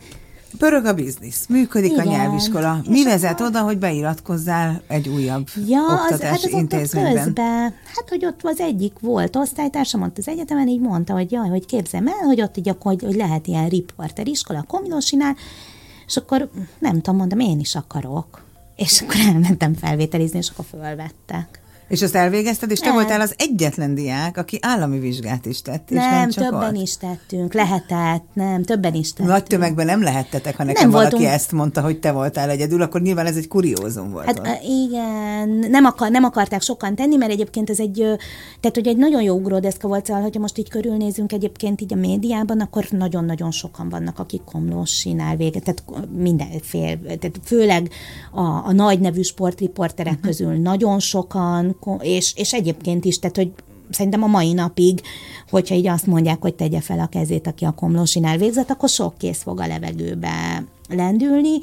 Speaker 2: Pörög a biznisz, működik
Speaker 3: Igen.
Speaker 2: a nyelviskola. Mi
Speaker 3: És
Speaker 2: vezet oda, hogy beiratkozzál egy újabb
Speaker 3: Ja, az,
Speaker 2: oktatási
Speaker 3: hát az ott, ott
Speaker 2: intézményben?
Speaker 3: közben, hát hogy ott az egyik volt osztálytársam ott az egyetemen, így mondta, hogy jaj, hogy képzelem el, hogy ott így akkor, hogy, hogy lehet ilyen riporter iskola a Kominosinál, és akkor nem tudom, mondom, én is akarok. És akkor elmentem felvételizni, és akkor fölvettek.
Speaker 2: És azt elvégezted, és te
Speaker 3: Nem.
Speaker 2: voltál az egyetlen diák, aki állami vizsgát is tett, és
Speaker 3: nem,
Speaker 2: nem csak
Speaker 3: többen
Speaker 2: ott.
Speaker 3: is tettünk, lehetett, nem, többen is tettünk.
Speaker 2: Nagy tömegben nem lehettetek, ha nekem
Speaker 3: Nem
Speaker 2: valaki
Speaker 3: voltunk-
Speaker 2: ezt mondta, hogy te voltál egyedül, akkor nyilván ez egy kuriózum volt.
Speaker 3: Hát
Speaker 2: ott.
Speaker 3: igen, nem, akar, nem akarták sokan tenni, mert egyébként ez egy, tehát hogy egy nagyon jó ugródeszka volt, szóval, hogyha most így körülnézünk egyébként így a médiában, akkor nagyon-nagyon sokan vannak, akik komlósinál vége, tehát mindenfél, tehát főleg a, a nagy nevű sportriporterek uh-huh. közül nagyon sokan, és, és egyébként is, tehát hogy szerintem a mai napig, hogyha így azt mondják, hogy tegye fel a kezét, aki a komlósinál végzett, akkor sok kész fog a levegőbe lendülni.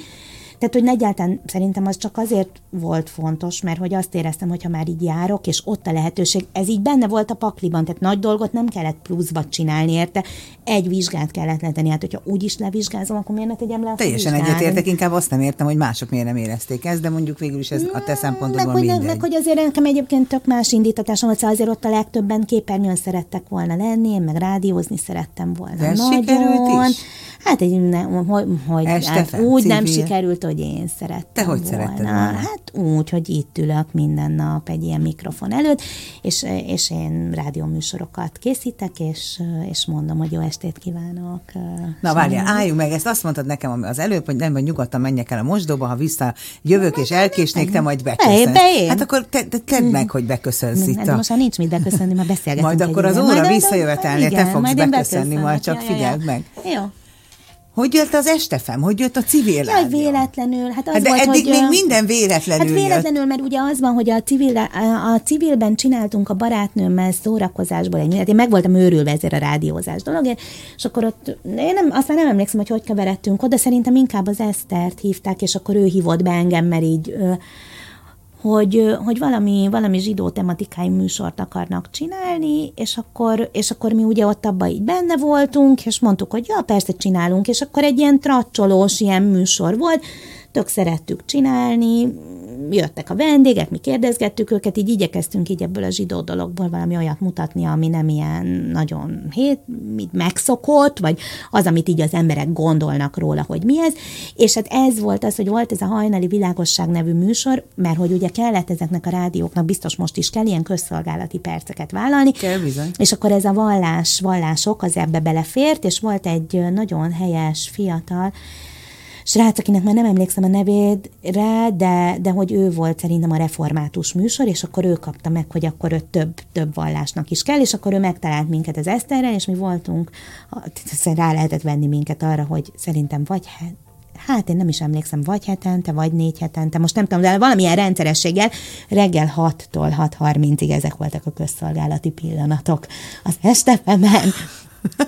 Speaker 3: Tehát, hogy egyáltalán szerintem az csak azért volt fontos, mert hogy azt éreztem, hogy ha már így járok, és ott a lehetőség, ez így benne volt a pakliban, tehát nagy dolgot nem kellett pluszba csinálni érte, egy vizsgát kellett letenni, hát hogyha úgy is levizsgázom, akkor miért ne tegyem le
Speaker 2: Teljesen egyetértek, inkább azt nem értem, hogy mások miért nem érezték ezt, de mondjuk végül is ez a te
Speaker 3: meg
Speaker 2: szempontodból
Speaker 3: ne,
Speaker 2: mindegy.
Speaker 3: meg hogy azért nekem egyébként tök más indítatásom volt, szóval azért ott a legtöbben képernyőn szerettek volna lenni, én meg rádiózni szerettem volna.
Speaker 2: De ez
Speaker 3: Nagyon.
Speaker 2: sikerült is?
Speaker 3: Hát egy, ne, hogy, hogy
Speaker 2: Este
Speaker 3: hát úgy nem sikerült, hogy én szerettem
Speaker 2: Te hogy
Speaker 3: volna.
Speaker 2: szeretted volna?
Speaker 3: Hát úgy, hogy itt ülök minden nap egy ilyen mikrofon előtt, és, és én rádióműsorokat készítek, és, és mondom, hogy jó estét kívánok.
Speaker 2: Na várjál, álljunk meg, ezt azt mondtad nekem az előbb, hogy nem, hogy nyugodtan menjek el a mosdóba, ha vissza jövök és elkésnék, te majd beköszönsz.
Speaker 3: be.
Speaker 2: Hát akkor te, te, tedd meg, hogy beköszönsz itt a...
Speaker 3: most már nincs mit beköszönni, már beszélgetünk.
Speaker 2: Majd akkor az óra visszajövetelnél te fogsz beköszönni, majd csak figyeld meg.
Speaker 3: Jó.
Speaker 2: Hogy jött az estefem? Hogy jött a civil
Speaker 3: Jaj,
Speaker 2: rádió?
Speaker 3: véletlenül. Hát az
Speaker 2: Hát de
Speaker 3: volt,
Speaker 2: eddig
Speaker 3: hogy,
Speaker 2: még minden véletlenül
Speaker 3: Hát véletlenül, mert ugye az van, hogy a, civil, a civilben csináltunk a barátnőmmel szórakozásból egy mindent. Én meg voltam őrülve ezért a rádiózás dologért, és akkor ott, én nem, azt már nem emlékszem, hogy hogy keveredtünk oda, szerintem inkább az Esztert hívták, és akkor ő hívott be engem, mert így hogy, hogy valami, valami zsidó tematikájú műsort akarnak csinálni, és akkor, és akkor mi ugye ott abban így benne voltunk, és mondtuk, hogy ja, persze csinálunk, és akkor egy ilyen tracsolós ilyen műsor volt, tök szerettük csinálni, jöttek a vendégek, mi kérdezgettük őket, így igyekeztünk így ebből a zsidó dologból valami olyat mutatni, ami nem ilyen nagyon hét, mit megszokott, vagy az, amit így az emberek gondolnak róla, hogy mi ez. És hát ez volt az, hogy volt ez a hajnali világosság nevű műsor, mert hogy ugye kellett ezeknek a rádióknak, biztos most is kell ilyen közszolgálati perceket vállalni.
Speaker 2: Kell bizony.
Speaker 3: És akkor ez a vallás, vallások az ebbe belefért, és volt egy nagyon helyes, fiatal, srác, akinek már nem emlékszem a nevédre, de, de hogy ő volt szerintem a református műsor, és akkor ő kapta meg, hogy akkor ő több, több vallásnak is kell, és akkor ő megtalált minket az Eszterrel, és mi voltunk, rá lehetett venni minket arra, hogy szerintem vagy hát, hát én nem is emlékszem, vagy hetente, vagy négy hetente, most nem tudom, de valamilyen rendszerességgel reggel 6-tól 6.30-ig ezek voltak a közszolgálati pillanatok az estefemen,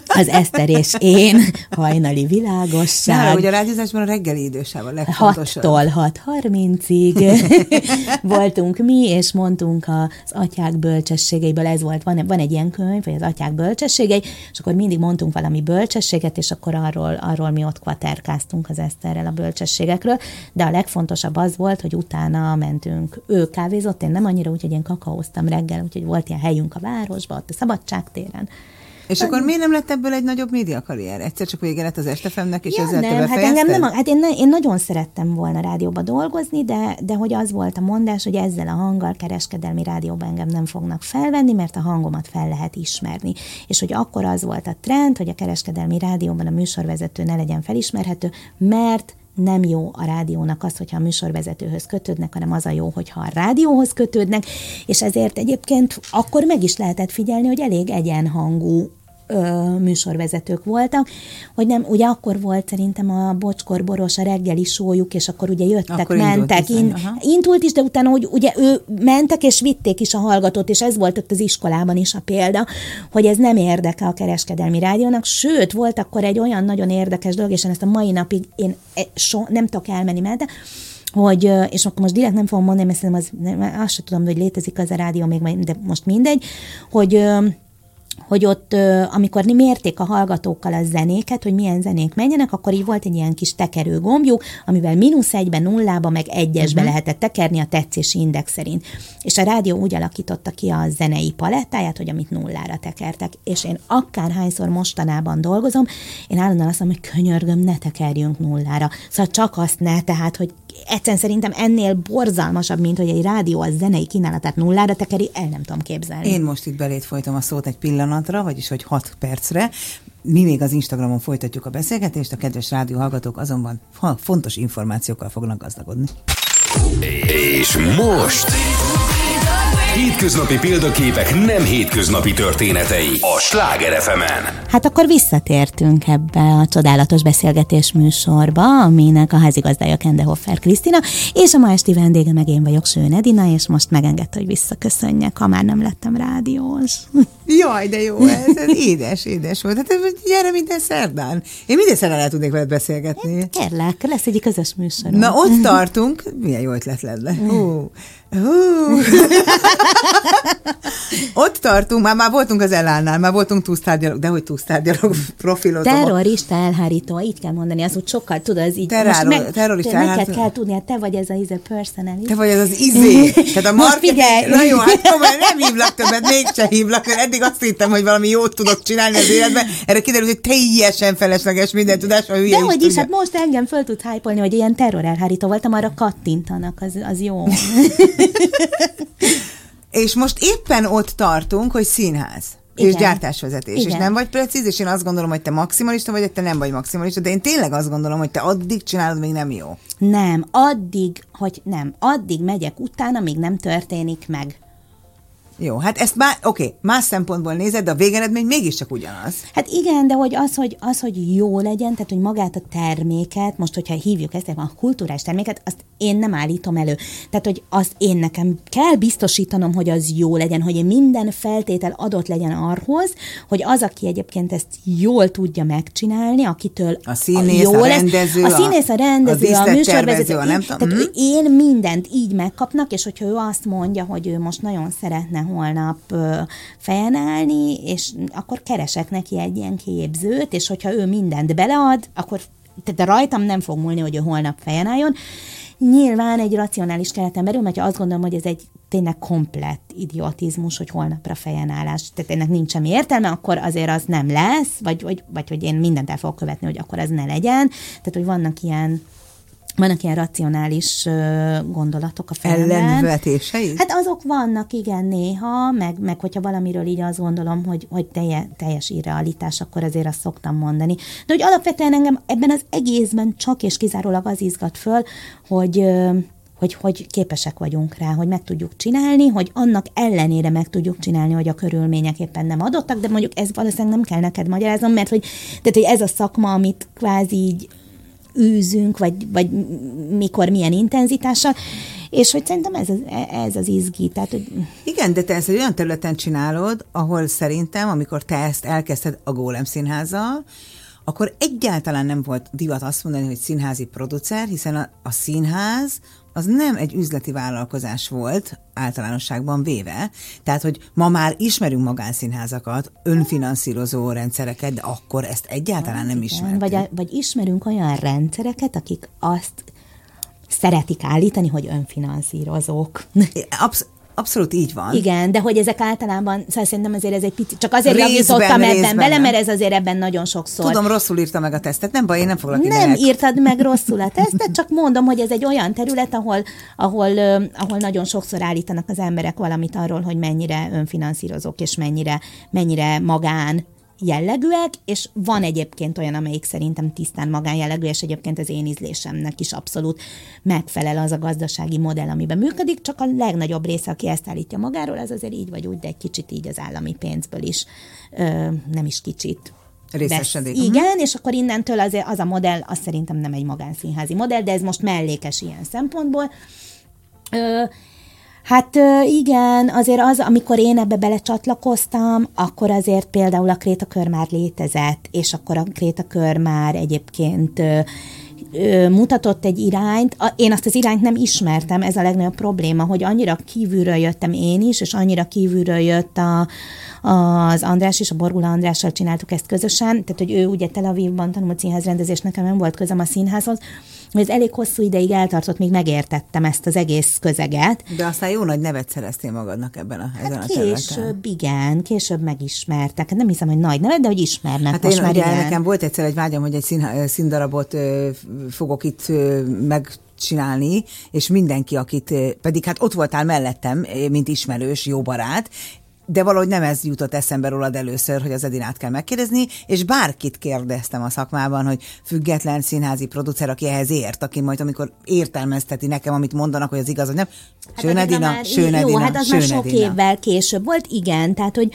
Speaker 3: az Eszter és én, hajnali világosság.
Speaker 2: Nála ugye a rádiózásban a reggeli idősáv a legfontosabb.
Speaker 3: 6-tól 6.30-ig [LAUGHS] voltunk mi, és mondtunk az atyák bölcsességeiből, ez volt, van, van egy ilyen könyv, vagy az atyák bölcsességei, és akkor mindig mondtunk valami bölcsességet, és akkor arról, arról mi ott kvaterkáztunk az Eszterrel a bölcsességekről, de a legfontosabb az volt, hogy utána mentünk, ő kávézott, én nem annyira, úgyhogy én kakaóztam reggel, úgyhogy volt ilyen helyünk a városban, ott a szabadságtéren.
Speaker 2: És akkor miért nem lett ebből egy nagyobb médiakarrier? Egyszer csak vége lett az estefemnek, és
Speaker 3: Ja,
Speaker 2: ezzel
Speaker 3: nem, hát engem nem, hát én, én nagyon szerettem volna rádióba dolgozni, de, de hogy az volt a mondás, hogy ezzel a hanggal kereskedelmi rádióban engem nem fognak felvenni, mert a hangomat fel lehet ismerni. És hogy akkor az volt a trend, hogy a kereskedelmi rádióban a műsorvezető ne legyen felismerhető, mert nem jó a rádiónak az, hogyha a műsorvezetőhöz kötődnek, hanem az a jó, hogyha a rádióhoz kötődnek, és ezért egyébként akkor meg is lehetett figyelni, hogy elég egyenhangú ö, műsorvezetők voltak, hogy nem, ugye akkor volt szerintem a Bocskor Boros a reggeli sójuk, és akkor ugye jöttek,
Speaker 2: Akkor indult
Speaker 3: mentek,
Speaker 2: bizony,
Speaker 3: in, indult is, de utána hogy ugye ő mentek, és vitték is a hallgatót, és ez volt ott az iskolában is a példa, hogy ez nem érdekel a kereskedelmi rádiónak, sőt, volt akkor egy olyan nagyon érdekes dolog, és ezt a mai napig én e- so, nem tudok elmenni mellette, hogy, és akkor most direkt nem fogom mondani, mert szerintem az, nem, azt sem tudom, hogy létezik az a rádió még, de most mindegy, hogy hogy ott, amikor mérték a hallgatókkal a zenéket, hogy milyen zenék menjenek, akkor így volt egy ilyen kis tekerő gombjuk, amivel mínusz egybe, nullába, meg egyesbe uh-huh. lehetett tekerni a tetszési index szerint. És a rádió úgy alakította ki a zenei palettáját, hogy amit nullára tekertek. És én akárhányszor mostanában dolgozom, én állandóan azt mondom, hogy könyörgöm, ne tekerjünk nullára. Szóval csak azt ne, tehát, hogy egyszerűen szerintem ennél borzalmasabb, mint hogy egy rádió a zenei kínálatát nullára tekeri, el nem tudom képzelni.
Speaker 2: Én most itt belét folytom a szót egy pillanatra, vagyis hogy 6 percre. Mi még az Instagramon folytatjuk a beszélgetést, a kedves rádió hallgatók azonban fontos információkkal fognak gazdagodni.
Speaker 1: És most... Hétköznapi példaképek nem hétköznapi történetei a Sláger fm -en.
Speaker 3: Hát akkor visszatértünk ebbe a csodálatos beszélgetés műsorba, aminek a házigazdája Kende Hoffer Krisztina, és a ma esti vendége meg én vagyok, Sőn Edina, és most megengedte, hogy visszaköszönjek, ha már nem lettem rádiós. [LAUGHS]
Speaker 2: Jaj, de jó ez, ez édes, édes volt. Hát gyere minden szerdán. Én minden szerdán el tudnék veled beszélgetni.
Speaker 3: Kérlek, lesz egy közös műsor.
Speaker 2: Na, ott [LAUGHS] tartunk. Milyen jó ötlet lenne. Uh. Uh. [LAUGHS] Ott tartunk, már, már voltunk az elánnál, már voltunk túlsztárgyalog, de hogy túlsztárgyalog [LAUGHS] profilot.
Speaker 3: Terrorista elhárító, így kell mondani, az úgy sokkal, tudod, az így.
Speaker 2: Terror, meg, terrorista
Speaker 3: elhárító. Neked kell tudni, hát te vagy ez a izé personality.
Speaker 2: Te vagy ez az izé. [LAUGHS] Tehát a marketing, na jó, hát komolyan nem hívlak többet, mégse hívlak, mert eddig azt hittem, hogy valami jót tudok csinálni az életben. Erre kiderült, hogy teljesen felesleges minden tudás,
Speaker 3: hogy De hogy is, hát most engem föl tud hypolni, hogy ilyen terror elhárító voltam, arra kattintanak, az, az jó.
Speaker 2: És most éppen ott tartunk, hogy színház. Igen. és gyártásvezetés. Igen. És nem vagy precíz, és én azt gondolom, hogy te maximalista vagy, hogy te nem vagy maximalista, de én tényleg azt gondolom, hogy te addig csinálod, még nem jó.
Speaker 3: Nem, addig, hogy nem, addig megyek utána, még nem történik meg.
Speaker 2: Jó, hát ezt már, oké, okay, más szempontból nézed, de a végeredmény mégiscsak ugyanaz.
Speaker 3: Hát igen, de hogy az, hogy, az, hogy jó legyen, tehát hogy magát a terméket, most, hogyha hívjuk ezt a kulturális terméket, azt én nem állítom elő. Tehát, hogy azt én nekem kell biztosítanom, hogy az jó legyen, hogy minden feltétel adott legyen arhoz, hogy az, aki egyébként ezt jól tudja megcsinálni, akitől
Speaker 2: a színész, jó a rendező,
Speaker 3: lesz, a, színész, a rendező, a, a műsorvezető, a nem tudom. Tehát mm. én mindent így megkapnak, és hogyha ő azt mondja, hogy ő most nagyon szeretne holnap fejen állni, és akkor keresek neki egy ilyen képzőt, és hogyha ő mindent belead, akkor tehát rajtam nem fog múlni, hogy ő holnap fejen álljon. Nyilván egy racionális kereten belül, mert azt gondolom, hogy ez egy tényleg komplett idiotizmus, hogy holnapra fejen állás, tehát ennek nincs semmi értelme, akkor azért az nem lesz, vagy, vagy, vagy hogy én mindent el fogok követni, hogy akkor ez ne legyen. Tehát, hogy vannak ilyen vannak ilyen racionális gondolatok a fejemben.
Speaker 2: Ellenvetései?
Speaker 3: Hát azok vannak, igen, néha, meg, meg hogyha valamiről így azt gondolom, hogy, hogy telje, teljes irrealitás, akkor azért azt szoktam mondani. De hogy alapvetően engem ebben az egészben csak és kizárólag az izgat föl, hogy hogy, hogy képesek vagyunk rá, hogy meg tudjuk csinálni, hogy annak ellenére meg tudjuk csinálni, hogy a körülmények éppen nem adottak, de mondjuk ez valószínűleg nem kell neked magyaráznom, mert hogy, tehát, hogy ez a szakma, amit kvázi így űzünk, vagy, vagy mikor milyen intenzitással, és hogy szerintem ez az, ez az izgi. Tehát, hogy...
Speaker 2: Igen, de te ezt egy olyan területen csinálod, ahol szerintem, amikor te ezt elkezdted a Gólem színházzal, akkor egyáltalán nem volt divat azt mondani, hogy színházi producer, hiszen a, a színház az nem egy üzleti vállalkozás volt általánosságban véve, tehát hogy ma már ismerünk magánszínházakat, önfinanszírozó rendszereket, de akkor ezt egyáltalán nem ismerünk.
Speaker 3: Vagy, vagy ismerünk olyan rendszereket, akik azt szeretik állítani, hogy önfinanszírozók.
Speaker 2: Absz- Abszolút így van.
Speaker 3: Igen, de hogy ezek általában, szóval szerintem azért ez egy picit, csak azért részben, javítottam ebben bele, mert ez azért ebben nagyon sokszor.
Speaker 2: Tudom, rosszul írta meg a tesztet, nem baj, én nem foglak
Speaker 3: Nem idejek. írtad meg [LAUGHS] rosszul a tesztet, csak mondom, hogy ez egy olyan terület, ahol, ahol, ahol nagyon sokszor állítanak az emberek valamit arról, hogy mennyire önfinanszírozók, és mennyire, mennyire magán jellegűek, és van egyébként olyan, amelyik szerintem tisztán magánjellegű, és egyébként az én ízlésemnek is abszolút megfelel az a gazdasági modell, amiben működik, csak a legnagyobb része, aki ezt állítja magáról, az azért így vagy úgy, de egy kicsit így az állami pénzből is, ö, nem is kicsit,
Speaker 2: Részesedik.
Speaker 3: Igen, és akkor innentől az, az a modell, az szerintem nem egy magánszínházi modell, de ez most mellékes ilyen szempontból. Ö, Hát igen, azért az, amikor én ebbe belecsatlakoztam, akkor azért például a krétakör már létezett, és akkor a krétakör már egyébként mutatott egy irányt, én azt az irányt nem ismertem, ez a legnagyobb probléma, hogy annyira kívülről jöttem én is, és annyira kívülről jött a, az András és a Borgula Andrással csináltuk ezt közösen, tehát hogy ő ugye Tel Avivban tanult színházrendezés, nekem nem volt közöm a színházhoz, ez elég hosszú ideig eltartott, míg megértettem ezt az egész közeget.
Speaker 2: De aztán jó nagy nevet szereztél magadnak ebben a, ezen
Speaker 3: Hát
Speaker 2: a területen.
Speaker 3: később, igen, később megismertek. Nem hiszem, hogy nagy nevet, de hogy ismernek
Speaker 2: Hát
Speaker 3: most
Speaker 2: én
Speaker 3: már
Speaker 2: ugye
Speaker 3: igen.
Speaker 2: nekem volt egyszer egy vágyam, hogy egy szín, színdarabot ö, fogok itt ö, megcsinálni, és mindenki, akit, pedig hát ott voltál mellettem, mint ismerős, jó barát, de valahogy nem ez jutott eszembe rólad először, hogy az Edinát kell megkérdezni, és bárkit kérdeztem a szakmában, hogy független színházi producer, aki ehhez ért, aki majd amikor értelmezteti nekem, amit mondanak, hogy az igaz, vagy nem.
Speaker 3: Hát
Speaker 2: Sőn
Speaker 3: addigra
Speaker 2: Edina,
Speaker 3: már-
Speaker 2: Sőn
Speaker 3: Jó,
Speaker 2: Edina,
Speaker 3: hát az már
Speaker 2: Sőn
Speaker 3: sok
Speaker 2: Edina.
Speaker 3: évvel később volt, igen, tehát hogy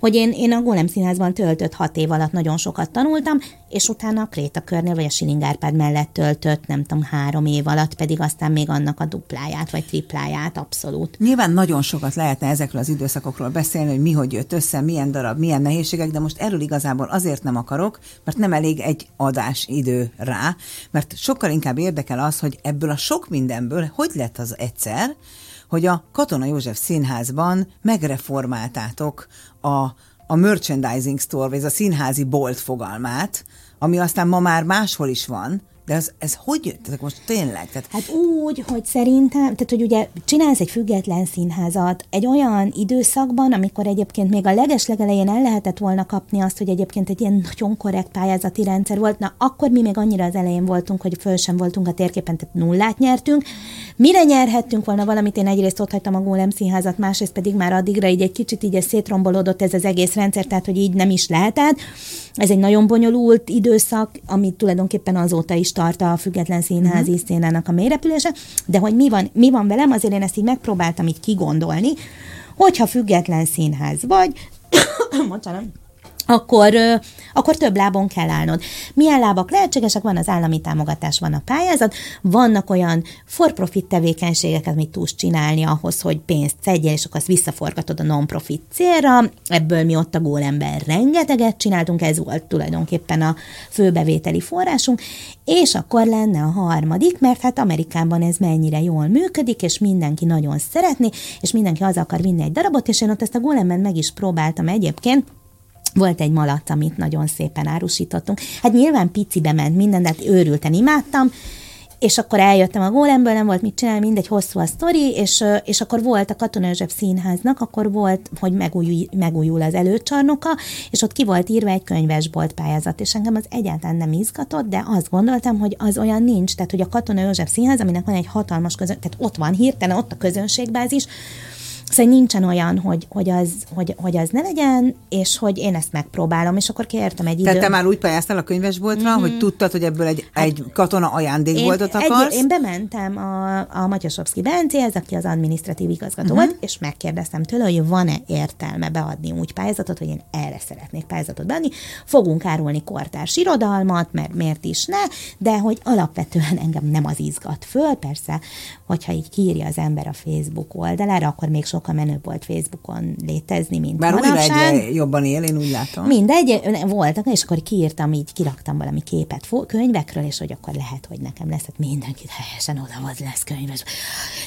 Speaker 3: hogy én, én a Golem Színházban töltött hat év alatt nagyon sokat tanultam, és utána a Kréta körnél, vagy a Siling Árpád mellett töltött, nem tudom, három év alatt, pedig aztán még annak a dupláját, vagy tripláját, abszolút.
Speaker 2: Nyilván nagyon sokat lehetne ezekről az időszakokról beszélni, hogy mi hogy jött össze, milyen darab, milyen nehézségek, de most erről igazából azért nem akarok, mert nem elég egy adás idő rá, mert sokkal inkább érdekel az, hogy ebből a sok mindenből hogy lett az egyszer, hogy a Katona József Színházban megreformáltátok a, a merchandising store, vagy ez a színházi bolt fogalmát, ami aztán ma már máshol is van, de ez, ez hogy jött? Tehát most tényleg? Tehát
Speaker 3: Hát úgy, hogy szerintem, tehát hogy ugye csinálsz egy független színházat egy olyan időszakban, amikor egyébként még a leges-legelején el lehetett volna kapni azt, hogy egyébként egy ilyen nagyon korrekt pályázati rendszer volt. Na, akkor mi még annyira az elején voltunk, hogy föl sem voltunk a térképen, tehát nullát nyertünk. Mire nyerhettünk volna valamit, én egyrészt ott hagytam a Gólem színházat, másrészt pedig már addigra így egy kicsit így szétrombolódott ez az egész rendszer, tehát hogy így nem is lehetett. Ez egy nagyon bonyolult időszak, amit tulajdonképpen azóta is tart a független színházi uh-huh. szénának a mélyrepülése, de hogy mi van, mi van velem, azért én ezt így megpróbáltam így kigondolni, hogyha független színház vagy, [COUGHS] bocsánat, akkor, akkor több lábon kell állnod. Milyen lábak lehetségesek? Van az állami támogatás, van a pályázat, vannak olyan for-profit tevékenységek, amit tudsz csinálni ahhoz, hogy pénzt szedjél, és akkor azt visszaforgatod a non-profit célra. Ebből mi ott a gólemben rengeteget csináltunk, ez volt tulajdonképpen a főbevételi forrásunk, és akkor lenne a harmadik, mert hát Amerikában ez mennyire jól működik, és mindenki nagyon szeretné, és mindenki az akar vinni egy darabot, és én ott ezt a gólemben meg is próbáltam egyébként, volt egy malac, amit nagyon szépen árusítottunk. Hát nyilván picibe ment minden, de hát őrülten imádtam, és akkor eljöttem a gólemből, nem volt mit csinálni, mindegy, hosszú a sztori, és, és akkor volt a Katona József Színháznak, akkor volt, hogy megújul, megújul az előcsarnoka, és ott ki volt írva egy könyvesbolt pályázat, és engem az egyáltalán nem izgatott, de azt gondoltam, hogy az olyan nincs, tehát hogy a Katona József Színház, aminek van egy hatalmas közön, tehát ott van hirtelen, ott a közönségbázis, Szóval nincsen olyan, hogy, hogy, az, hogy, hogy az ne legyen, és hogy én ezt megpróbálom, és akkor kértem egy időt.
Speaker 2: Tehát te már úgy pályáztál a könyvesboltra, mm-hmm. hogy tudtad, hogy ebből egy, egy katona ajándékboltot
Speaker 3: Hát én,
Speaker 2: akarsz?
Speaker 3: Egy, én bementem a, a Matyasovszki Bencéhez, aki az adminisztratív igazgató
Speaker 2: Mhm.
Speaker 3: uh-huh. volt, és megkérdeztem tőle, hogy van-e értelme beadni úgy pályázatot, hogy én erre szeretnék pályázatot beadni. Fogunk árulni kortárs irodalmat, mert miért is ne, de hogy alapvetően engem nem az izgat föl, persze, hogyha így kiírja az ember a Facebook oldalára, akkor még sokkal menőbb volt Facebookon létezni, mint
Speaker 2: Bár
Speaker 3: manapság.
Speaker 2: egyre jobban él, én úgy látom.
Speaker 3: Mindegy, voltak, és akkor kiírtam, így kiraktam valami képet könyvekről, és hogy akkor lehet, hogy nekem lesz, hát mindenkit helyesen oda az lesz könyves,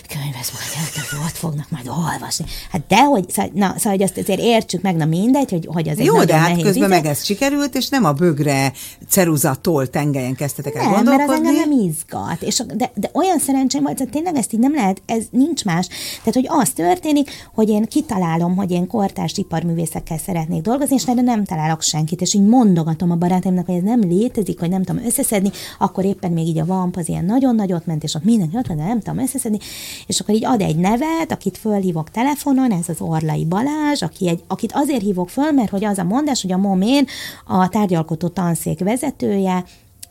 Speaker 3: könyves majd, ott fognak majd olvasni. Hát dehogy, szóval, na, szóval, hogy azt azért értsük meg, na mindegy, hogy, hogy az egy
Speaker 2: Jó, de hát közben meg ez sikerült, és nem a bögre ceruzatól tengelyen kezdtetek el
Speaker 3: Nem, mert az
Speaker 2: gondolkodni.
Speaker 3: engem nem izgat. És, a- de, de olyan szerencsém volt, hogy tényleg ezt így nem lehet, ez nincs más. Tehát, hogy az történik, hogy én kitalálom, hogy én kortárs iparművészekkel szeretnék dolgozni, és erre nem találok senkit, és így mondogatom a barátaimnak, hogy ez nem létezik, hogy nem tudom összeszedni, akkor éppen még így a vamp az ilyen nagyon nagyot ment, és ott mindenki ott van, de nem tudom összeszedni, és akkor így ad egy nevet, akit fölhívok telefonon, ez az Orlai Balázs, aki egy, akit azért hívok föl, mert hogy az a mondás, hogy a momén a tárgyalkotó tanszék vezetője,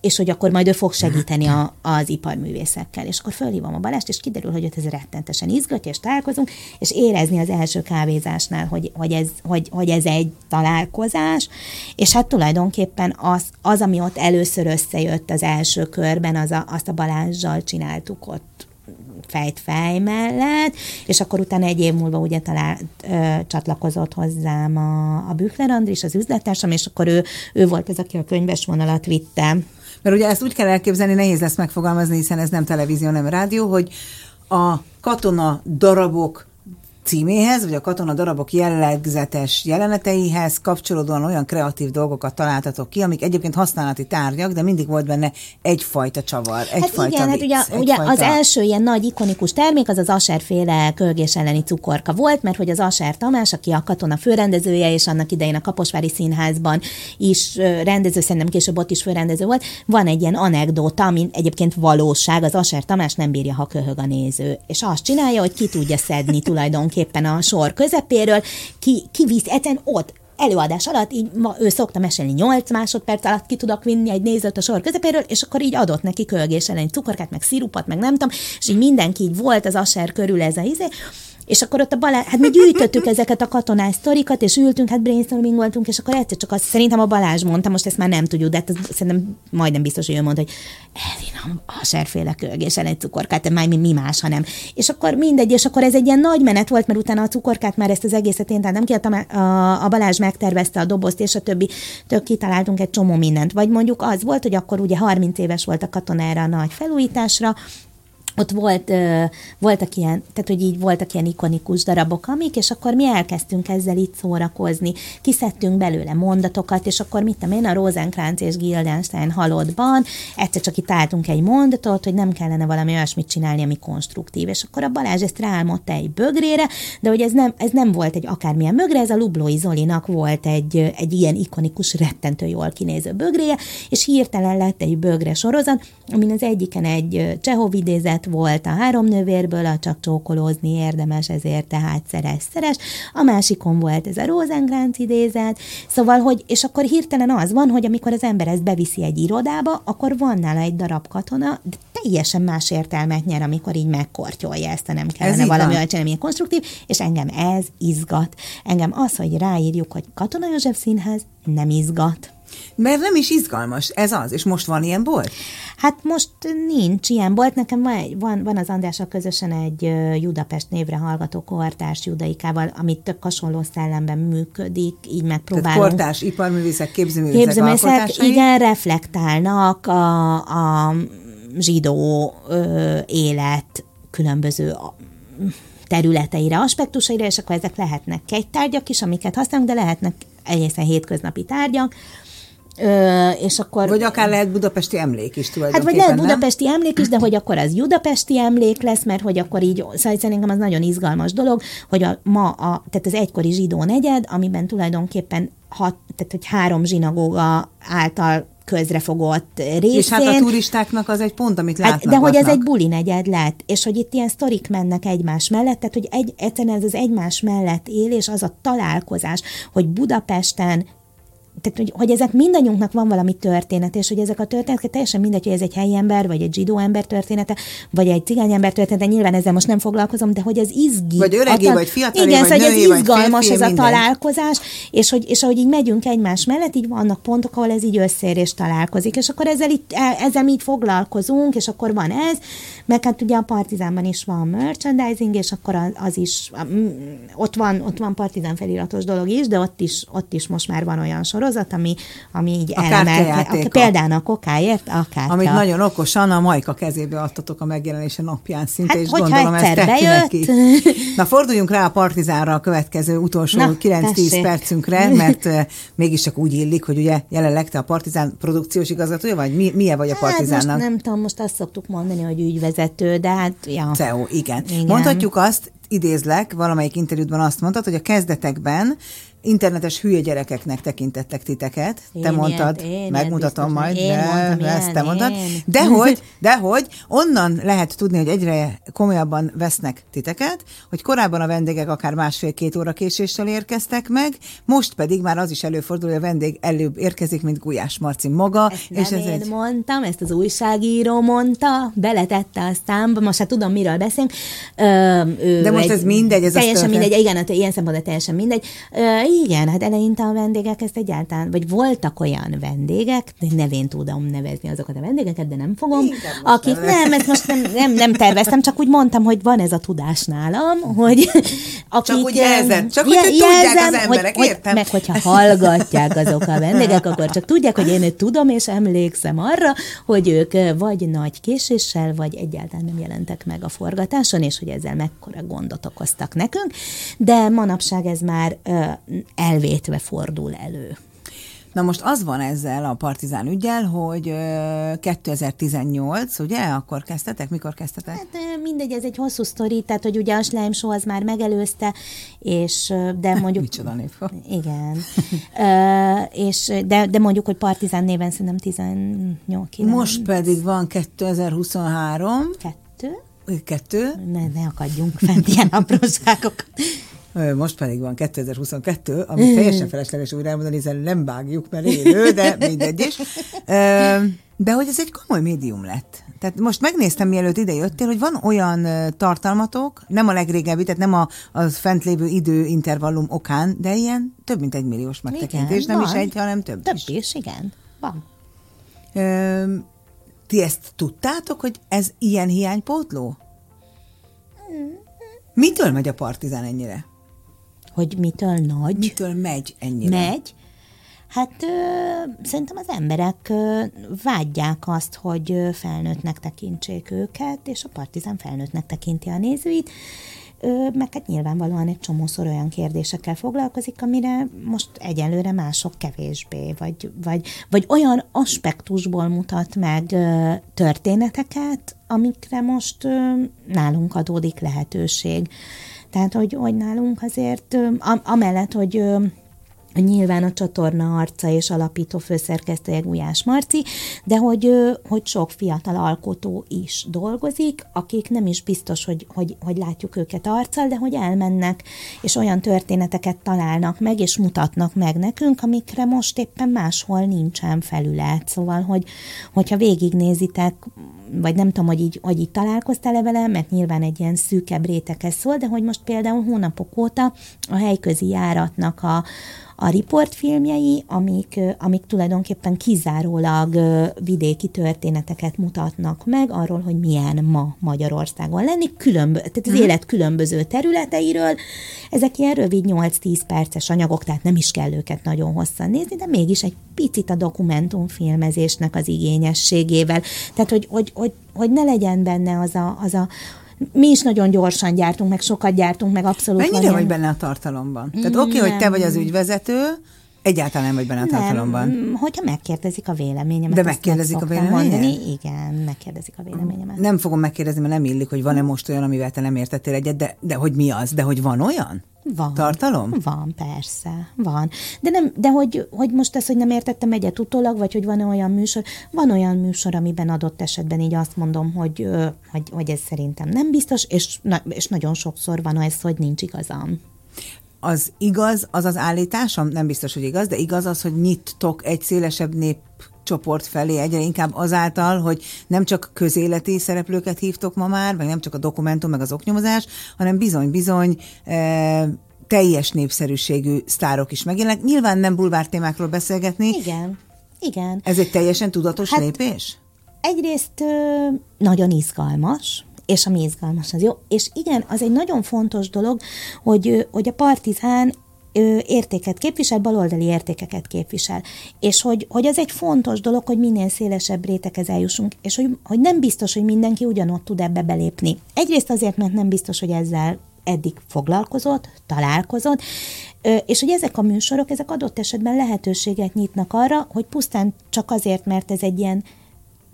Speaker 3: és hogy akkor majd ő fog segíteni a, az iparművészekkel. És akkor fölhívom a Balást, és kiderül, hogy őt ez rettentesen izgatja, és találkozunk, és érezni az első kávézásnál, hogy, hogy, ez, hogy, hogy ez egy találkozás, és hát tulajdonképpen az, az ami ott először összejött az első körben, az a, azt a Balázsjal csináltuk ott fejt fej mellett, és akkor utána egy év múlva ugye talán ö, csatlakozott hozzám a, a Büchler Andris, az üzlettársam, és akkor ő, ő volt az, aki a könyves vonalat vitte.
Speaker 2: Mert ugye ezt úgy kell elképzelni, nehéz lesz megfogalmazni, hiszen ez nem televízió, nem rádió, hogy a katona darabok címéhez, vagy a katona darabok jellegzetes jeleneteihez kapcsolódóan olyan kreatív dolgokat találtatok ki, amik egyébként használati tárgyak, de mindig volt benne egyfajta csavar, egyfajta
Speaker 3: hát igen,
Speaker 2: vicc,
Speaker 3: hát ugye, ugye
Speaker 2: egyfajta...
Speaker 3: az első ilyen nagy ikonikus termék az az Aser-féle kölgés elleni cukorka volt, mert hogy az Aser Tamás, aki a katona főrendezője, és annak idején a Kaposvári Színházban is rendező, szerintem később ott is főrendező volt, van egy ilyen anekdóta, ami egyébként valóság, az Aser Tamás nem bírja, ha köhög a néző. És azt csinálja, hogy ki tudja szedni [LAUGHS] tulajdonképpen tulajdonképpen a sor közepéről, ki, kivisz eten ott? Előadás alatt, így ma, ő szokta mesélni 8 másodperc alatt ki tudok vinni egy nézőt a sor közepéről, és akkor így adott neki kölgés ellen cukorkát, meg szirupot, meg nem tudom, és így mindenki így volt az aser körül ez a izé, és akkor ott a Balázs, hát mi gyűjtöttük ezeket a katonás sztorikat, és ültünk, hát brainstorming voltunk, és akkor egyszer csak azt szerintem a Balázs mondta, most ezt már nem tudjuk, de hát szerintem majdnem biztos, hogy ő mondta, hogy Elina, a serféle kölgésen egy cukorkát, már mi, mi más, hanem. És akkor mindegy, és akkor ez egy ilyen nagy menet volt, mert utána a cukorkát már ezt az egészet én tehát nem kiadtam, a, a Balázs megtervezte a dobozt, és a többi, tök kitaláltunk egy csomó mindent. Vagy mondjuk az volt, hogy akkor ugye 30 éves volt a katonára a nagy felújításra, ott volt, voltak ilyen, tehát hogy így voltak ilyen ikonikus darabok, amik, és akkor mi elkezdtünk ezzel itt szórakozni, kiszedtünk belőle mondatokat, és akkor mit tudom én, a Rosenkrantz és Gildenstein halottban egyszer csak itt álltunk egy mondatot, hogy nem kellene valami olyasmit csinálni, ami konstruktív, és akkor a Balázs ezt ráálmodta egy bögrére, de hogy ez nem, ez nem volt egy akármilyen mögre, ez a Lublói Zolinak volt egy, egy ilyen ikonikus, rettentő jól kinéző bögréje, és hirtelen lett egy bögre sorozat, amin az egyiken egy Csehov idézet, ötlet volt a három nővérből, a csak csókolózni érdemes, ezért tehát szeres, szeres. A másikon volt ez a Rosenkrantz idézet, szóval, hogy, és akkor hirtelen az van, hogy amikor az ember ezt beviszi egy irodába, akkor van nála egy darab katona, de teljesen más értelmet nyer, amikor így megkortyolja ezt, a nem kellene valami olyan csinálni, konstruktív, és engem ez izgat. Engem az, hogy ráírjuk, hogy Katona József Színház, nem izgat.
Speaker 2: Mert nem is izgalmas, ez az, és most van ilyen bolt?
Speaker 3: Hát most nincs ilyen bolt, nekem van, van, van az Andrással közösen egy Judapest névre hallgató kortárs judaikával, amit tök hasonló szellemben működik, így megpróbálunk.
Speaker 2: Tehát kortárs iparművészek, képzőművészek, képzőművészek
Speaker 3: igen, reflektálnak a, a zsidó ö, élet különböző területeire, aspektusaira, és akkor ezek lehetnek tárgyak is, amiket használunk, de lehetnek egészen hétköznapi tárgyak, Ö, és akkor...
Speaker 2: Vagy akár lehet budapesti emlék is tulajdonképpen,
Speaker 3: Hát vagy lehet budapesti nem? emlék is, de hogy akkor az budapesti emlék lesz, mert hogy akkor így, szóval szerintem az nagyon izgalmas dolog, hogy a, ma a, tehát az egykori zsidó negyed, amiben tulajdonképpen hat, tehát hogy három zsinagóga által közrefogott részén. És
Speaker 2: hát a turistáknak az egy pont, amit látnak. Hát,
Speaker 3: de hogy ez egy buli negyed lett, és hogy itt ilyen sztorik mennek egymás mellett, tehát hogy egy, egyszerűen ez az egymás mellett élés, az a találkozás, hogy Budapesten tehát, hogy, hogy ezek mindannyiunknak van valami történet, és hogy ezek a történetek teljesen mindegy, hogy ez egy helyi ember, vagy egy zsidó ember története, vagy egy cigány ember története, nyilván ezzel most nem foglalkozom, de hogy ez izgi.
Speaker 2: Vagy öregi, a, vagy fiatal,
Speaker 3: igen,
Speaker 2: vagy
Speaker 3: szóval
Speaker 2: női,
Speaker 3: ez izgalmas
Speaker 2: ez
Speaker 3: a találkozás, és hogy, és ahogy így megyünk egymás mellett, így vannak pontok, ahol ez így összér és találkozik, és akkor ezzel, így, e, ezzel így foglalkozunk, és akkor van ez, meg hát ugye a Partizánban is van merchandising, és akkor az, az is, ott van, ott van Partizán feliratos dolog is, de ott is, ott is most már van olyan sorozat, sorozat, ami, ami így
Speaker 2: a elemel.
Speaker 3: Például a kokáért a kártya.
Speaker 2: Amit nagyon okosan a Majka kezébe adtatok a megjelenése napján szinte,
Speaker 3: hát,
Speaker 2: és gondolom ezt neki. Na forduljunk rá a Partizánra a következő utolsó 9-10 percünkre, mert uh, mégiscsak úgy illik, hogy ugye jelenleg te a Partizán produkciós igazgatója vagy? Mi, milyen vagy a Partizánnak? Hát
Speaker 3: most nem tudom, most azt szoktuk mondani, hogy ügyvezető, de hát ja.
Speaker 2: CEO, igen. igen. Mondhatjuk azt, idézlek, valamelyik interjútban azt mondtad, hogy a kezdetekben internetes hülye gyerekeknek tekintettek titeket. Én te mondtad, ilyet, én megmutatom biztos, majd, én de mondtam, ezt ilyen, te mondtad. Én. Dehogy, dehogy, onnan lehet tudni, hogy egyre komolyabban vesznek titeket, hogy korábban a vendégek akár másfél-két óra késéssel érkeztek meg, most pedig már az is előfordul, hogy a vendég előbb érkezik, mint Gulyás Marci maga.
Speaker 3: Ezt és nem ez én egy... mondtam, ezt az újságíró mondta, beletette a számba, most hát tudom, miről beszélünk.
Speaker 2: Ö, de most ez mindegy, ez
Speaker 3: Teljesen mindegy, igen, hát ilyen szempontból teljesen mindegy. Ö, igen, hát eleinte a vendégek ezt egyáltalán, vagy voltak olyan vendégek, de nevén tudom nevezni azokat a vendégeket, de nem fogom, akik nem, nem, ezt most nem, nem, nem terveztem, csak úgy mondtam, hogy van ez a tudás nálam, hogy
Speaker 2: akik, csak úgy jelzem, csak hogy, hogy tudják az emberek,
Speaker 3: hogy,
Speaker 2: értem?
Speaker 3: Meg hogyha hallgatják azok a vendégek, akkor csak tudják, hogy én tudom és emlékszem arra, hogy ők vagy nagy késéssel, vagy egyáltalán nem jelentek meg a forgatáson, és hogy ezzel mekkora gondot okoztak nekünk, de manapság ez már elvétve fordul elő.
Speaker 2: Na most az van ezzel a partizán ügyel, hogy 2018, ugye, akkor kezdtetek? Mikor kezdtetek?
Speaker 3: Hát mindegy, ez egy hosszú sztori, tehát hogy ugye a Slime Show az már megelőzte, és de [LAUGHS] mondjuk...
Speaker 2: Micsoda név. [LAUGHS]
Speaker 3: Igen. uh, és, de, de mondjuk, hogy partizán néven szerintem 18 9.
Speaker 2: Most pedig van 2023.
Speaker 3: Kettő.
Speaker 2: Kettő.
Speaker 3: Ne, ne akadjunk fent ilyen apróságokat.
Speaker 2: Most pedig van 2022, ami teljesen [LAUGHS] felesleges újra elmondani, hiszen nem vágjuk, mert élő, de mindegy is. De hogy ez egy komoly médium lett. Tehát most megnéztem, mielőtt ide jöttél, hogy van olyan tartalmatok, nem a legrégebbi, tehát nem a, a fent lévő időintervallum okán, de ilyen több mint egy milliós megtekintés, igen, nem van. is egy, hanem több,
Speaker 3: több is. is. igen, van.
Speaker 2: Ö, ti ezt tudtátok, hogy ez ilyen hiánypótló? Mitől megy a partizán ennyire?
Speaker 3: Hogy mitől nagy.
Speaker 2: Mitől megy ennyire?
Speaker 3: Megy. Hát ö, szerintem az emberek ö, vágyják azt, hogy ö, felnőttnek tekintsék őket, és a partizán felnőttnek tekinti a nézőit, ö, meg hát nyilvánvalóan egy csomószor olyan kérdésekkel foglalkozik, amire most egyelőre mások kevésbé, vagy, vagy, vagy olyan aspektusból mutat meg ö, történeteket, amikre most ö, nálunk adódik lehetőség. Tehát, hogy, hogy nálunk azért, amellett, hogy Nyilván a csatorna arca és alapító főszerkesztője Gulyás Marci, de hogy, hogy sok fiatal alkotó is dolgozik, akik nem is biztos, hogy, hogy, hogy látjuk őket arccal, de hogy elmennek, és olyan történeteket találnak meg, és mutatnak meg nekünk, amikre most éppen máshol nincsen felület. Szóval, hogy, hogyha végignézitek, vagy nem tudom, hogy így, hogy így találkoztál-e vele, mert nyilván egy ilyen szűkebb réteghez szól, de hogy most például hónapok óta a helyközi járatnak a, a riportfilmjei, amik, amik tulajdonképpen kizárólag vidéki történeteket mutatnak meg arról, hogy milyen ma Magyarországon lenni, különbö- tehát az mhm. élet különböző területeiről. Ezek ilyen rövid 8-10 perces anyagok, tehát nem is kell őket nagyon hosszan nézni, de mégis egy picit a dokumentumfilmezésnek az igényességével. Tehát, hogy, hogy, hogy, hogy ne legyen benne az a, az a mi is nagyon gyorsan gyártunk, meg sokat gyártunk, meg abszolút
Speaker 2: Mennyire vagy benne a tartalomban? Tehát oké, okay, hogy te vagy az ügyvezető, Egyáltalán nem vagy tartalomban. Nem,
Speaker 3: hogyha megkérdezik a véleményemet.
Speaker 2: De megkérdezik a véleményemet? Mondani.
Speaker 3: Igen, megkérdezik a véleményemet.
Speaker 2: Nem fogom megkérdezni, mert nem illik, hogy van-e most olyan, amivel te nem értettél egyet, de, de hogy mi az? De hogy van olyan?
Speaker 3: Van.
Speaker 2: Tartalom?
Speaker 3: Van, persze, van. De, nem, de hogy, hogy most ez, hogy nem értettem egyet utólag, vagy hogy van-e olyan műsor, van olyan műsor, amiben adott esetben így azt mondom, hogy, hogy, hogy ez szerintem nem biztos, és, na, és nagyon sokszor van ez, hogy nincs igazam
Speaker 2: az igaz, az az állításom, nem biztos, hogy igaz, de igaz az, hogy nyittok egy szélesebb nép csoport felé egyre inkább azáltal, hogy nem csak közéleti szereplőket hívtok ma már, vagy nem csak a dokumentum, meg az oknyomozás, hanem bizony-bizony e, teljes népszerűségű sztárok is megjelennek. Nyilván nem bulvár témákról beszélgetni.
Speaker 3: Igen, igen.
Speaker 2: Ez egy teljesen tudatos hát lépés?
Speaker 3: Egyrészt ö, nagyon izgalmas, és ami izgalmas, az jó. És igen, az egy nagyon fontos dolog, hogy, hogy a partizán értéket képvisel, baloldali értékeket képvisel. És hogy, hogy az egy fontos dolog, hogy minél szélesebb réteghez eljussunk, és hogy, hogy nem biztos, hogy mindenki ugyanott tud ebbe belépni. Egyrészt azért, mert nem biztos, hogy ezzel eddig foglalkozott, találkozott, és hogy ezek a műsorok, ezek adott esetben lehetőséget nyitnak arra, hogy pusztán csak azért, mert ez egy ilyen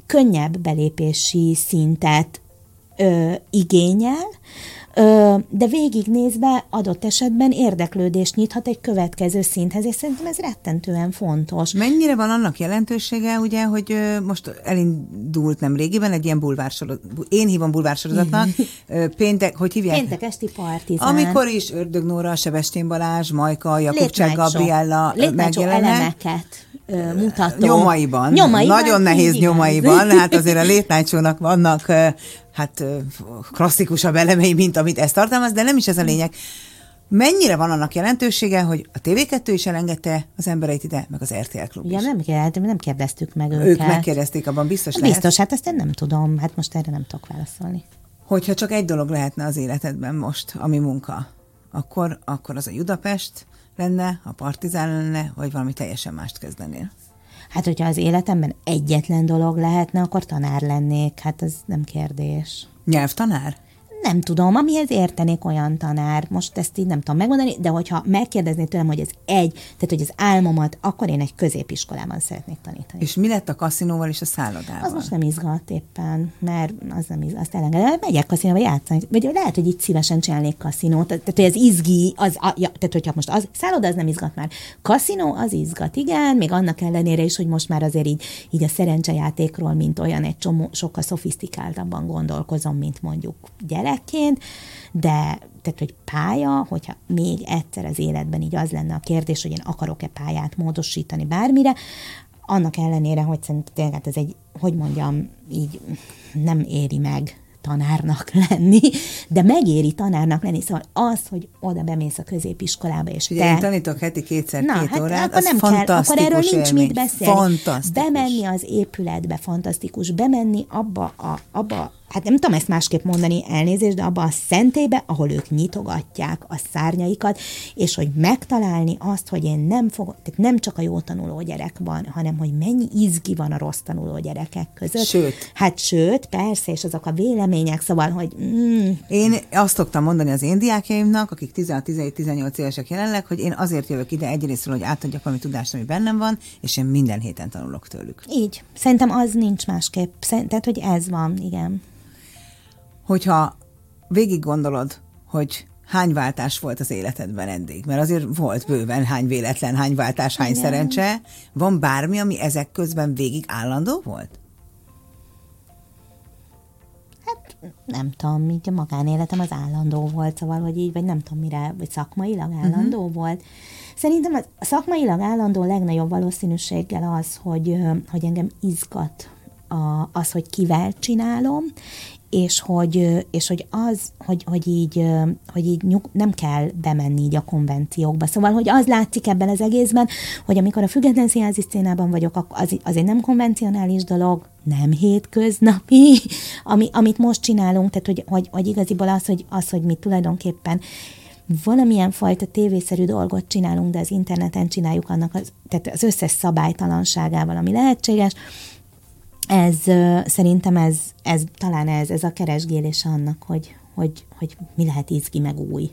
Speaker 3: könnyebb belépési szintet ö, igényel, ö, de végignézve adott esetben érdeklődést nyithat egy következő szinthez, és szerintem ez rettentően fontos.
Speaker 2: Mennyire van annak jelentősége, ugye, hogy ö, most elindult nem régiben egy ilyen bulvársorozat, én hívom bulvársorozatnak, péntek, hogy hívják?
Speaker 3: Péntek esti partizán.
Speaker 2: Amikor is Ördög Nóra, Sebestén Balázs, Majka, Jakubcsák Gabriella
Speaker 3: megjelennek. elemeket mutató.
Speaker 2: Nyomaiban. nyomaiban. Nagyon nehéz igen. nyomaiban. Hát azért a Night vannak hát klasszikusabb elemei, mint amit ez tartalmaz, de nem is ez a lényeg. mennyire van annak jelentősége, hogy a TV2 is elengedte az embereit ide, meg az RTL klub
Speaker 3: Ja,
Speaker 2: is.
Speaker 3: nem, kérdeztem, nem kérdeztük meg őket.
Speaker 2: Ők megkérdezték, abban biztos lehet.
Speaker 3: Biztos, hát ezt én nem tudom. Hát most erre nem tudok válaszolni.
Speaker 2: Hogyha csak egy dolog lehetne az életedben most, ami munka, akkor, akkor az a Budapest lenne, a Partizán lenne, vagy valami teljesen mást kezdenél.
Speaker 3: Hát, hogyha az életemben egyetlen dolog lehetne, akkor tanár lennék. Hát ez nem kérdés.
Speaker 2: Nyelvtanár?
Speaker 3: Nem tudom, amihez értenék olyan tanár. Most ezt így nem tudom megmondani, de hogyha megkérdezné tőlem, hogy ez egy, tehát hogy az álmomat, akkor én egy középiskolában szeretnék tanítani.
Speaker 2: És mi lett a kaszinóval és a szállodával?
Speaker 3: Az most nem izgat éppen, mert az nem izgat, azt elengedem. Megyek kaszinóba játszani, vagy lehet, hogy itt szívesen csinálnék kaszinót, tehát hogy az izgi, az, a, ja, tehát hogyha most az, szálloda az nem izgat már. Kaszinó az izgat, igen, még annak ellenére is, hogy most már azért így, így a szerencsejátékról, mint olyan egy csomó, sokkal szofisztikáltabban gondolkozom, mint mondjuk gyerekként, de tehát, hogy pálya, hogyha még egyszer az életben így az lenne a kérdés, hogy én akarok-e pályát módosítani bármire, annak ellenére, hogy szerintem tényleg hát ez egy, hogy mondjam, így nem éri meg tanárnak [LAUGHS] lenni, de megéri tanárnak lenni. Szóval az, hogy oda bemész a középiskolába, és
Speaker 2: Ugye
Speaker 3: te...
Speaker 2: én tanítok heti kétszer
Speaker 3: Na,
Speaker 2: két
Speaker 3: hát
Speaker 2: órát,
Speaker 3: akkor nem kell, akkor erről nincs
Speaker 2: élmény.
Speaker 3: mit beszélni. Bemenni az épületbe, fantasztikus. Bemenni abba a, abba, hát nem tudom ezt másképp mondani, elnézést, de abba a szentélybe, ahol ők nyitogatják a szárnyaikat, és hogy megtalálni azt, hogy én nem fogok, tehát nem csak a jó tanuló gyerek van, hanem hogy mennyi izgi van a rossz tanuló gyerekek között.
Speaker 2: Sőt.
Speaker 3: Hát sőt, persze, és azok a vélemények, szóval, hogy mm,
Speaker 2: Én azt szoktam mondani az én diákjaimnak, akik 16-17-18 évesek jelenleg, hogy én azért jövök ide egyrésztről, hogy átadjak valami tudást, ami bennem van, és én minden héten tanulok tőlük.
Speaker 3: így. Szerintem az nincs másképp. Szerint- Tehát, hogy ez van, igen.
Speaker 2: Hogyha végig gondolod, hogy hány váltás volt az életedben eddig, mert azért volt bőven hány véletlen, hány váltás, hány
Speaker 3: Igen.
Speaker 2: szerencse, van bármi, ami ezek közben végig állandó volt?
Speaker 3: Hát nem tudom, így a magánéletem az állandó volt, szóval, hogy így, vagy nem tudom mire, vagy szakmailag állandó uh-huh. volt. Szerintem a szakmailag állandó legnagyobb valószínűséggel az, hogy, hogy engem izgat a, az, hogy kivel csinálom, és hogy, és hogy az, hogy, hogy így, hogy így nyug, nem kell bemenni így a konvenciókba. Szóval, hogy az látszik ebben az egészben, hogy amikor a független színházi szcénában vagyok, az, az egy nem konvencionális dolog, nem hétköznapi, [LAUGHS] ami, amit most csinálunk, tehát hogy, hogy, hogy igaziból az, hogy, az, hogy mi tulajdonképpen valamilyen fajta tévészerű dolgot csinálunk, de az interneten csináljuk annak az, tehát az összes szabálytalanságával, ami lehetséges, ez szerintem ez, ez talán ez, ez a keresgélés annak, hogy, hogy, hogy mi lehet izgi meg új.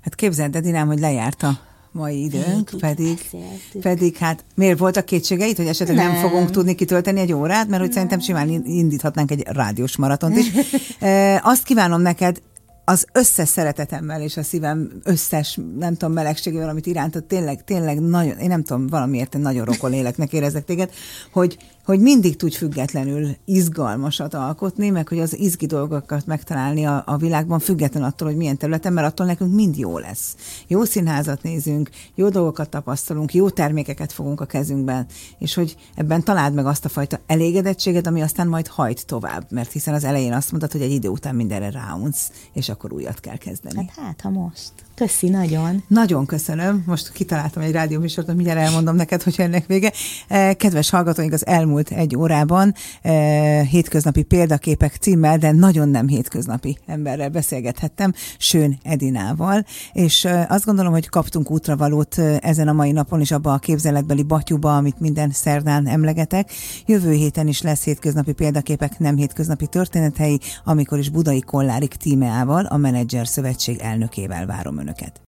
Speaker 2: Hát képzeld, Edinám, hogy lejárt a mai időnk,
Speaker 3: Végig
Speaker 2: pedig,
Speaker 3: beszéltük.
Speaker 2: pedig hát miért voltak kétségeid, hogy esetleg nem. nem fogunk tudni kitölteni egy órát, mert hogy szerintem simán indíthatnánk egy rádiós maratont is. [LAUGHS] e, azt kívánom neked, az összes szeretetemmel és a szívem összes, nem tudom, melegségével, amit irántad, tényleg, tényleg nagyon, én nem tudom, valamiért nagyon rokon léleknek érezek téged, hogy, hogy mindig tudj függetlenül izgalmasat alkotni, meg hogy az izgi dolgokat megtalálni a, a világban, független attól, hogy milyen területen, mert attól nekünk mind jó lesz. Jó színházat nézünk, jó dolgokat tapasztalunk, jó termékeket fogunk a kezünkben, és hogy ebben találd meg azt a fajta elégedettséget, ami aztán majd hajt tovább, mert hiszen az elején azt mondtad, hogy egy idő után mindenre ráunsz, és akkor újat kell kezdeni.
Speaker 3: Hát hát, ha most. Köszi nagyon.
Speaker 2: Nagyon köszönöm. Most kitaláltam egy rádióműsort, mindjárt elmondom neked, hogy ennek vége. Eh, Kedves hallgatóink, az elmúlt egy órában eh, hétköznapi példaképek címmel, de nagyon nem hétköznapi emberrel beszélgethettem, Sőn Edinával, és eh, azt gondolom, hogy kaptunk útravalót ezen a mai napon is abba a képzeletbeli batyuba, amit minden szerdán emlegetek. Jövő héten is lesz hétköznapi példaképek, nem hétköznapi történethelyi, amikor is Budai Kollárik tímeával, a Menedzser Szövetség elnökével várom önöket.